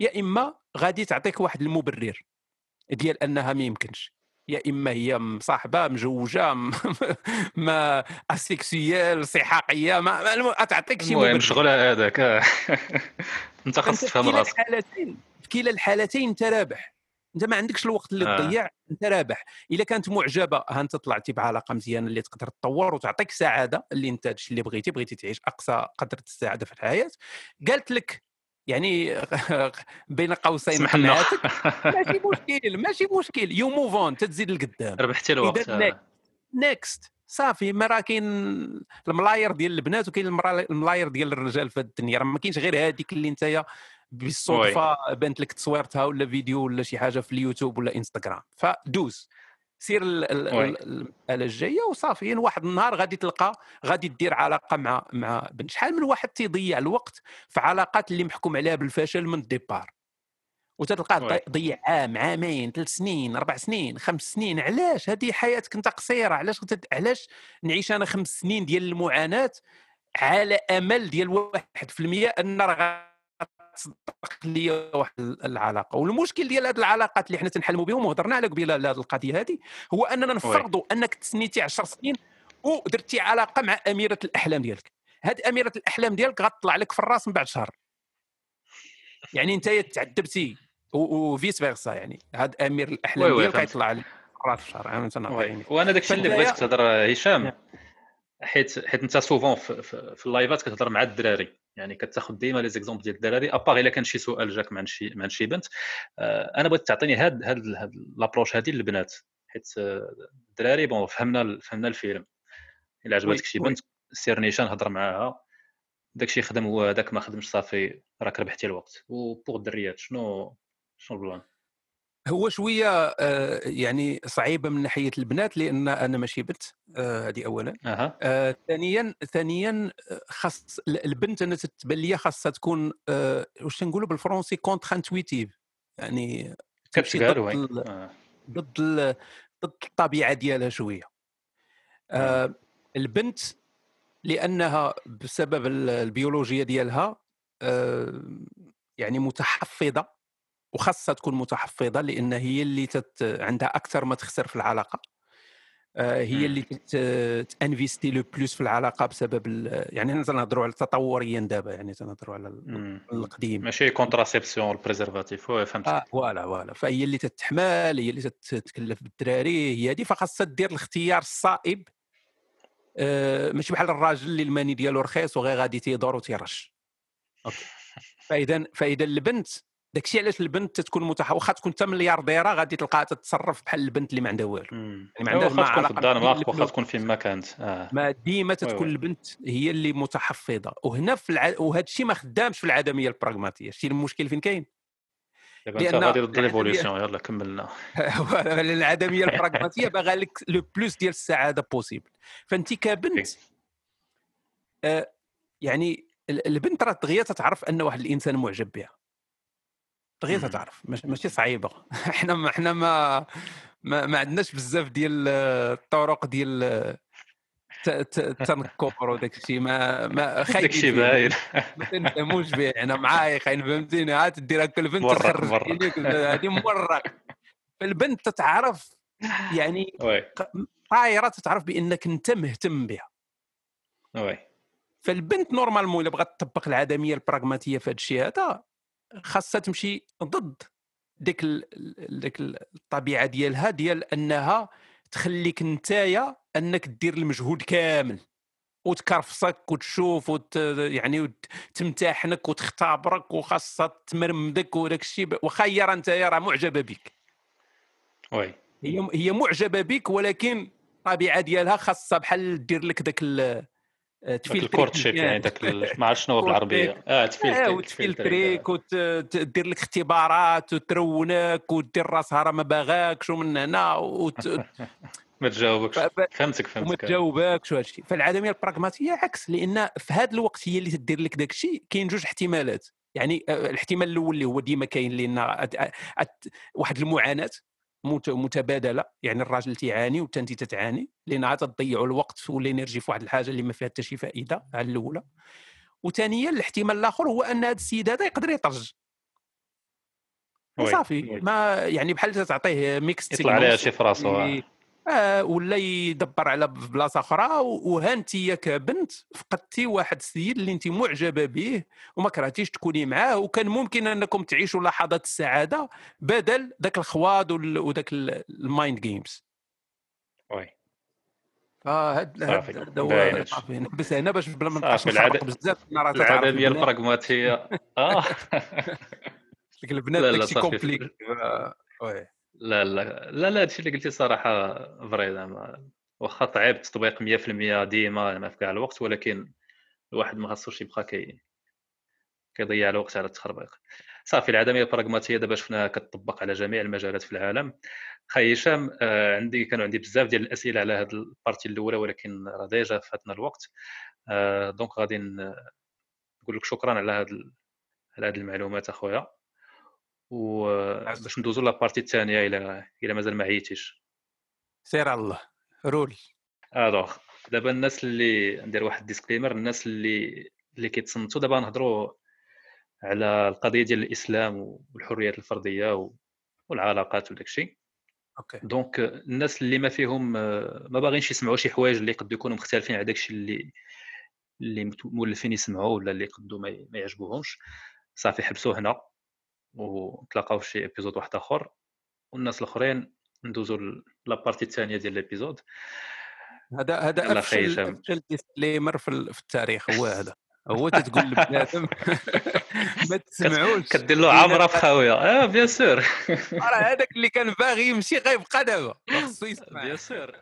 يا إما غادي تعطيك واحد المبرر ديال أنها ما يمكنش. يا إما هي مصاحبه مجوجه م- (laughs) ما اسيكسيال صحاقية ما, الم- تعطيك شي المهم شغلها هذاك. آه. (laughs) أنت خاص فانت في تفهم راسك. الحالتين في كلا الحالتين أنت رابح. أنت ما عندكش الوقت اللي آه. تضيع أنت رابح. إلا كانت معجبة ها أنت طلعتي بعلاقة مزيانة اللي تقدر تطور وتعطيك سعادة اللي أنت اللي بغيتي بغيتي تعيش أقصى قدر السعاده في الحياة. قالت لك يعني (laughs) بين قوسين قنعتك (laughs) ماشي مشكل ماشي مشكل. you move on تتزيد لقدام. ربحتي الوقت. next صافي ما راه كاين الملاير ديال البنات وكاين الملاير ديال الرجال في الدنيا. راه ما كاينش غير هذيك اللي نتايا بالصدفة بانت لك تصويرتها ولا فيديو ولا شي حاجة في اليوتيوب ولا إنستغرام. فدوز. سير المسألة الجاية وصافي واحد النهار غادي تلقى غادي دير علاقة مع مع بنت. شحال من واحد تيضيع الوقت في علاقات اللي محكوم عليها بالفشل من ال départ. ضي- ضيع عام عامين ثلاث سنين أربع سنين خمس سنين. علاش؟ هذه حياتك أنت قصيرة. علاش غتد- علاش نعيش أنا خمس سنين ديال المعاناة على أمل ديال 1% أن راه غتصدق لي واحد العلاقة. والمشكل ديال هذه العلاقات اللي حنا تنحلموا بهم وهضرنا على قبيله على هذه القضية هذه هو أننا نفرضوا أنك تسنيتي 10 سنين ودرتي علاقة مع أميرة الأحلام ديالك. هاد أميرة الأحلام ديالك غتطلع لك في الراس من بعد شهر. يعني أنت تعذبتي و vice versa يعني. هاد أمير الأحلام ديالك. غيطلع لك في راس الشهر أنا تنعطي oui. عيني وأنا داكشي اللي فالبداية- بغيتك تهضر هشام. حيت حيت انت souvent في, في, في اللايفات كتهضر مع الدراري. يعني كتاخذ ديما les exemples ديال الدراري à part إلا كان شي سؤال جاك مع شي مع شي بنت آه، أنا بغيت تعطيني هاد هاد هاد l'approche هادي للبنات. حيت آه، الدراري bon فهمنا فهمنا الفيلم. إلا عجبتك شي. بنت سير نيشان هضر معاها. داكشي خدم هو هذاك ما خدمش صافي راك ربحتي الوقت. و pour الدريات شنو شنو ال plan؟ هو شوية آه، يعني صعيبة من ناحية البنات لأن أنا ماشي بنت آه، هذه اولا. آه، ثانيا ثانيا آه، خاص البنت أنا تتبان لي خاصها تكون آه، واش نقولوا بالفرنسي contre-intuitive يعني تمشي ضد آه. ضد ضد الطبيعة ديالها شوية. آه البنت لأنها بسبب ال- البيولوجيا ديالها آه يعني متحفظة وخاصها تكون متحفظة لأن هي اللي تت عندها أكثر ما تخسر في العلاقة. آه هي. اللي ت investir le plus في العلاقة بسبب ال- يعني حنا تنهضروا على تطوريا دابا يعني تنهضروا على. القديم. ماشي contraception ال préservatif فهمت آه voilà voilà فهي اللي تتحمل هي اللي تتكلف بالدراري هي هذه فخاصها دير الاختيار الصائب. آه ماشي بحال الراجل اللي الماني ديالو رخيص وغير غادي تيدور وتيرش. okay. فإذا فإذا البنت داكشي علاش البنت تكون متح واخا تكون حتى مليارديرة غادي تلقاها تتصرف بحال البنت اللي ما عندها والو. يعني ما عندهاش مع تكون في الدنمارك. واخا تكون فين ما كانت. آه. ما ديما تتكون. البنت هي اللي متحفظة. وهنا في الع... وهذا الشيء ما خدامش في العدمية البراغماتية. شتي المشكل فين كاين؟ دابا أنت لأن غادي ضد l'évolution يلا كملنا. (laughs) العدمية البراغماتية باغا لك le plus ديال السعادة possible فأنت كبنت آه يعني ال- البنت راه دغيا تتعرف أن واحد الإنسان معجب بها. تتعرف مش- ماشي صعيبه (laughs) حنا ما حنا ما ما, ما عندناش بزاف ديال الطرق ديال التنكر وداك الشيء. ما ما (laughs) داكشي فيه. باين. ما تنفهموش به أنا معايا خاين فهمتيني؟ عاد دير هكا البنت تخرج (laughs) هذه مرق فالبنت تتعرف يعني طايرة تتعرف بأنك أنت مهتم بها. oui. فالبنت normalement إلا بغات تطبق العدمية البراغماتية في هذا الشيء هذا خاصها تمشي ضد ديك ال... ديك الطبيعة ديالها ديال أنها تخليك نتايا أنك دير المجهود كامل وتكرفصك وتشوف وت... يعني وت- تمتحنك وتختبرك وخاصها تمرمدك وداك الشيء ب- واخا هي راه نتايا راه معجبة بك oui. هي هي معجبة بك ولكن الطبيعة ديالها خاصها بحال دير لك داك تفيلتريك ال courtship. يعني داك ما عرفت شنو بالعربيه آه آه تفيلتريك وتدير لك اختبارات وترونك ودير راسها راه ما باغاكش ومن هنا وت... ما تجاوبكش ف- فهمتك وما فهمتك تجاوبكش وهذا الشيء فالعدميه البراغماتيه عكس لأن في هذا الوقت هي اللي تدير لك داك الشيء كاين جوج احتمالات يعني الاحتمال الأول اللي هو ديما كاين لأن واحد المعاناه متبادلة. يعني الراجل تيعاني وانت انت تتعاني. لأن عاد تضيعوا الوقت وال énergie في واحد الحاجة اللي ما فيها حتى شي فائدة على الأولى. وثانيا الاحتمال الآخر هو أن هذا السيد هذا يقدر يطرج. oui. ما يعني بحال تعطيه mix يطلع عليها شي في راسو آه. آه ولا يدبر على بلاصة أخرى وها أنت كبنت فقدتي واحد السيد اللي أنت معجبة به وما كرهتيش تكوني معاه وكان ممكن أنكم تعيشوا لحظات السعادة بدل ذاك الخواض وذاك ال- ال mind games. oui. صافي، هاد هو نحبس هنا باش بلا ما العد- بزاف العدميه (laughs) البنات- البراغماتيه آه. البنات داكشي. compliqué. oui. لا لا لا لا هادشي اللي قلتي صراحة vrai زعما. واخا طعيب التطبيق 100% ديما ما في كاع الوقت ولكن الواحد ما خاصوش يبقى كي كيضيع الوقت على التخربيق. صافي العدميه البراغماتية دابا شفناها كتطبق على جميع المجالات في العالم. خي هشام آه، عندي كانوا عندي بزاف ديال الأسئلة على هذه la partie الأولى ولكن راه déjà فاتنا الوقت. آه، donc غادي نقول لك شكرا على هذه المعلومات أخويا. وباش ندوزو la partie الثانية إلى إلى مازال ما عييتيش. سير على الله. رول. alors. دابا الناس اللي ندير واحد disclaimer الناس اللي اللي كيتصنتوا دابا نهضروا على القضية ديال الإسلام والحريات الفردية والعلاقات وداك الشيء. okay. donc الناس اللي ما فيهم ما باغينش يسمعوا شي حوايج اللي يقدروا يكونوا مختلفين على داك الشيء اللي اللي مولفين يسمعوا ولا اللي يقدروا ما يعجبوهمش. صافي حبسوا هنا. ونتلاقاو في شي épisode واحد آخر والناس الأخرين ندوزو la partie الثانية ديال ال épisode هذا هذا افشل افشل disclaimer في التاريخ هو هذا. هو تتقول لبنادم. (laughs) ما تسمعوش. كدير له عمرة في خاويه آه bien sûr راه هذاك اللي كان باغي يمشي غيبقى دابا. خصو يسمع. bien sûr